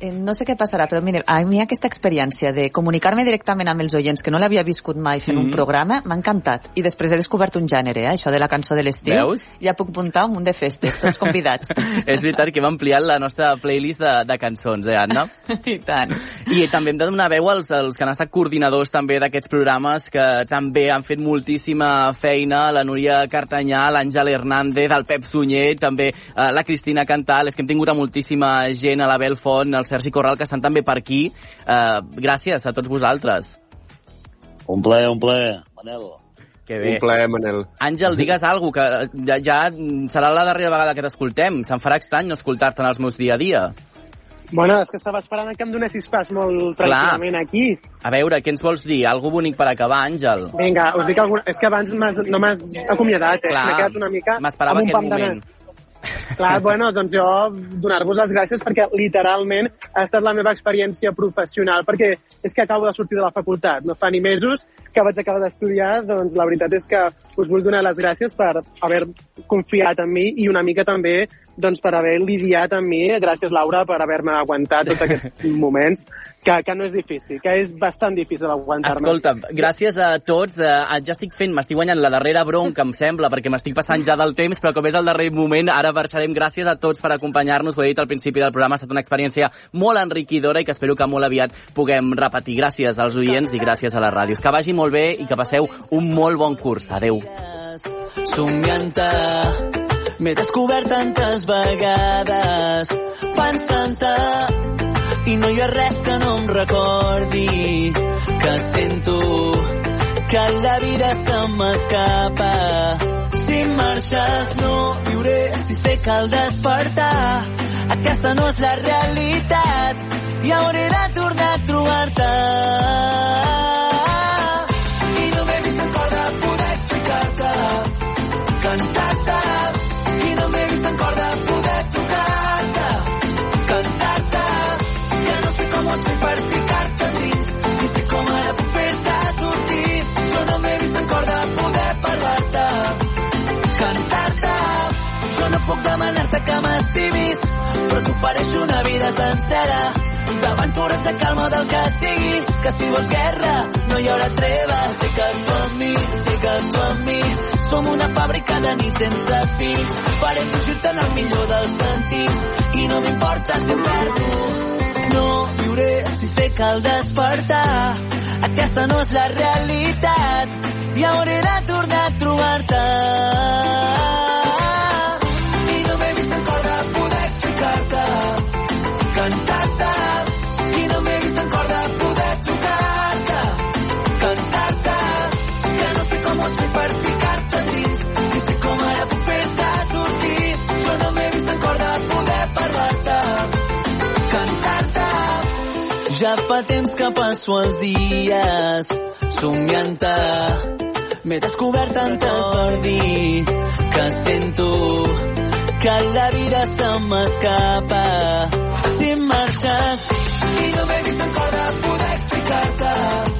Speaker 5: Eh, No sé què passarà, però mire, a mi aquesta experiència de comunicar-me directament amb els oients, que no l'havia viscut mai fent
Speaker 3: Mhm.
Speaker 5: un programa, m'ha encantat. I després he descobert un gènere, eh? això de la cançó de l'estiu.
Speaker 3: Veus?
Speaker 5: Ja puc muntar un munt de festes, tots convidats. (laughs)
Speaker 3: És veritat que hem ampliat la nostra playlist de, de cançons, eh, Anna? (laughs)
Speaker 5: I tant.
Speaker 3: I també hem de donar veu als, als que han estat coordinadors també d'aquests programes que també han fet moltíssima feina, la Núria Cartanyà, l'Àngel Hernández, el Pep Sunyer, també eh, la Cristina Cantal, és que hem tingut a moltíssima gent, a la Bel Font, el Sergi Corral, que estan també per aquí. Eh, gràcies a tots vosaltres.
Speaker 22: Un ple, un ple, Manel.
Speaker 3: Que bé.
Speaker 22: Un plaer, Manel.
Speaker 3: Àngel, (laughs) digues alguna cosa, que ja, ja serà la darrera vegada que t'escoltem. Se'm farà estrany no escoltar-te en els meus dia a dia.
Speaker 23: Bueno, és que estava esperant que em donessis pas molt tranquil·lament aquí.
Speaker 3: A veure, què ens vols dir? Algo bonic per acabar, Àngel?
Speaker 23: Vinga, us dic alguna... És que abans m'has- no m'has acomiadat, eh? M'he quedat una mica
Speaker 3: m'esperava
Speaker 23: amb un
Speaker 3: aquest moment.
Speaker 23: Clar, (laughs) bueno, doncs jo donar-vos les gràcies perquè literalment ha estat la meva experiència professional, perquè és que acabo de sortir de la facultat, no fa ni mesos que vaig acabar d'estudiar, doncs la veritat és que us vull donar les gràcies per haver confiat en mi i una mica també doncs, per haver lidiat amb mi. Gràcies, Laura, per haver-me aguantat tots aquests (laughs) moments, que, que no és difícil, que és bastant difícil aguantar-me.
Speaker 3: Escolta, gràcies a tots. Eh, ja estic fent, m'estic guanyant la darrera bronca, em sembla, perquè m'estic passant ja del temps, però com és el darrer moment, ara marxarem. Gràcies a tots per acompanyar-nos. Ho he dit al principi del programa, ha estat una experiència molt enriquidora i que espero que molt aviat puguem repetir. Gràcies als oients i gràcies a les ràdios. Que vagi molt bé i que passeu un molt bon curs. Adeu.
Speaker 13: somiant-te M'he descobert tantes vegades pensant-te i no hi ha res que no em recordi que sento que la vida se m'escapa. Si marxes no viuré si sé que al despertar aquesta no és la realitat i hauré de tornar a trobar-te puc demanar-te que m'estimis és una vida sencera. D'aventures de calma del que sigui que si vols guerra no hi haurà treva. Sé que tu amb mi, sé que tu amb mi. Som una fàbrica de nit sense fi. Farem fugir-te en el millor dels sentits i no m'importa si em perdo. No viuré si sé que al despertar aquesta no és la realitat. I hauré de tornar a trobar-te fa temps que passo els dies somiant-te. M'he descobert tantes per dir que sento que la vida se m'escapa si marxes. I no m'he vist en cor de poder explicar-te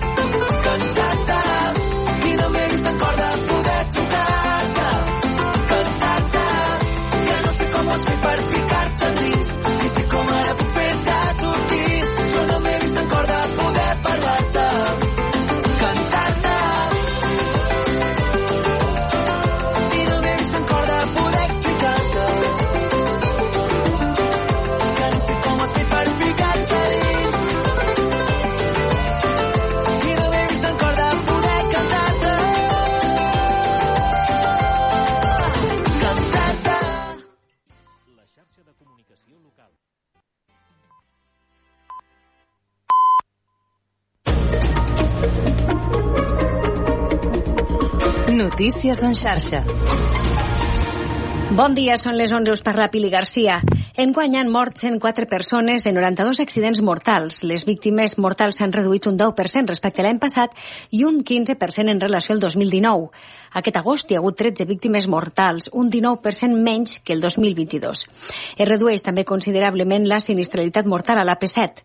Speaker 24: Notícies en xarxa.
Speaker 25: Bon dia, són les 11, us parla Pili Garcia. Enguany han mort 104 persones en 92 accidents mortals. Les víctimes mortals s'han reduït un 10% respecte a l'any passat i un 15% en relació al 2019. Aquest agost hi ha hagut 13 víctimes mortals, un 19% menys que el 2022. Es redueix també considerablement la sinistralitat mortal a l'AP7.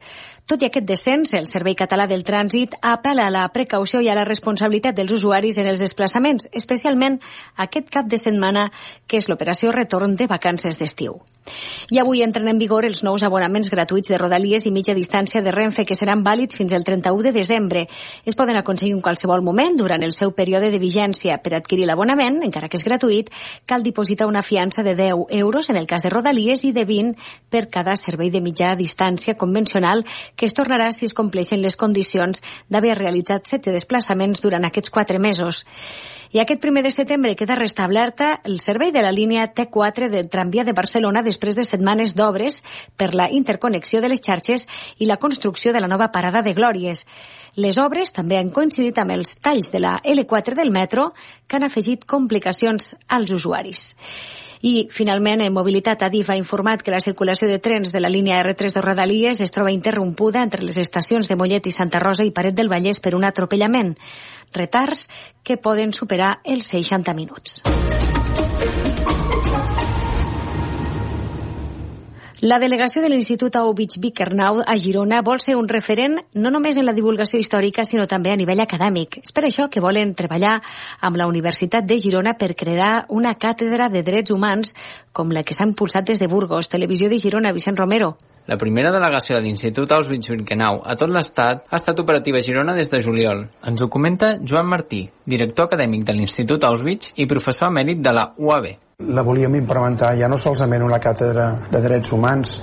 Speaker 25: Tot i aquest descens, el Servei Català del Trànsit apela a la precaució i a la responsabilitat dels usuaris en els desplaçaments, especialment aquest cap de setmana, que és l'operació retorn de vacances d'estiu. I avui entren en vigor els nous abonaments gratuïts de Rodalies i mitja distància de Renfe, que seran vàlids fins al 31 de desembre. Es poden aconseguir en qualsevol moment durant el seu període de vigència. Per adquirir l'abonament, encara que és gratuït, cal dipositar una fiança de 10 euros en el cas de Rodalies i de 20 per cada servei de mitja distància convencional que es tornarà si es compleixen les condicions d'haver realitzat 7 desplaçaments durant aquests 4 mesos. I aquest primer de setembre queda restablerta el servei de la línia T4 de tramvia de Barcelona després de setmanes d'obres per la interconnexió de les xarxes i la construcció de la nova parada de Glòries. Les obres també han coincidit amb els talls de la L4 del metro que han afegit complicacions als usuaris. I, finalment, en Mobilitat Adif ha informat que la circulació de trens de la línia R3 de Rodalies es troba interrompuda entre les estacions de Mollet i Santa Rosa i Paret del Vallès per un atropellament. Retards que poden superar els 60 minuts. La delegació de l'Institut Aubich Bickernaud a Girona vol ser un referent no només en la divulgació històrica, sinó també a nivell acadèmic. És per això que volen treballar amb la Universitat de Girona per crear una càtedra de drets humans com la que s'ha impulsat des de Burgos, Televisió de Girona, Vicent Romero.
Speaker 26: La primera delegació de l'Institut Auschwitz-Birkenau a tot l'estat ha estat operativa a Girona des de juliol. Ens ho comenta Joan Martí, director acadèmic de l'Institut Auschwitz i professor emèrit de la UAB.
Speaker 27: La volíem implementar ja no solament una càtedra de drets humans,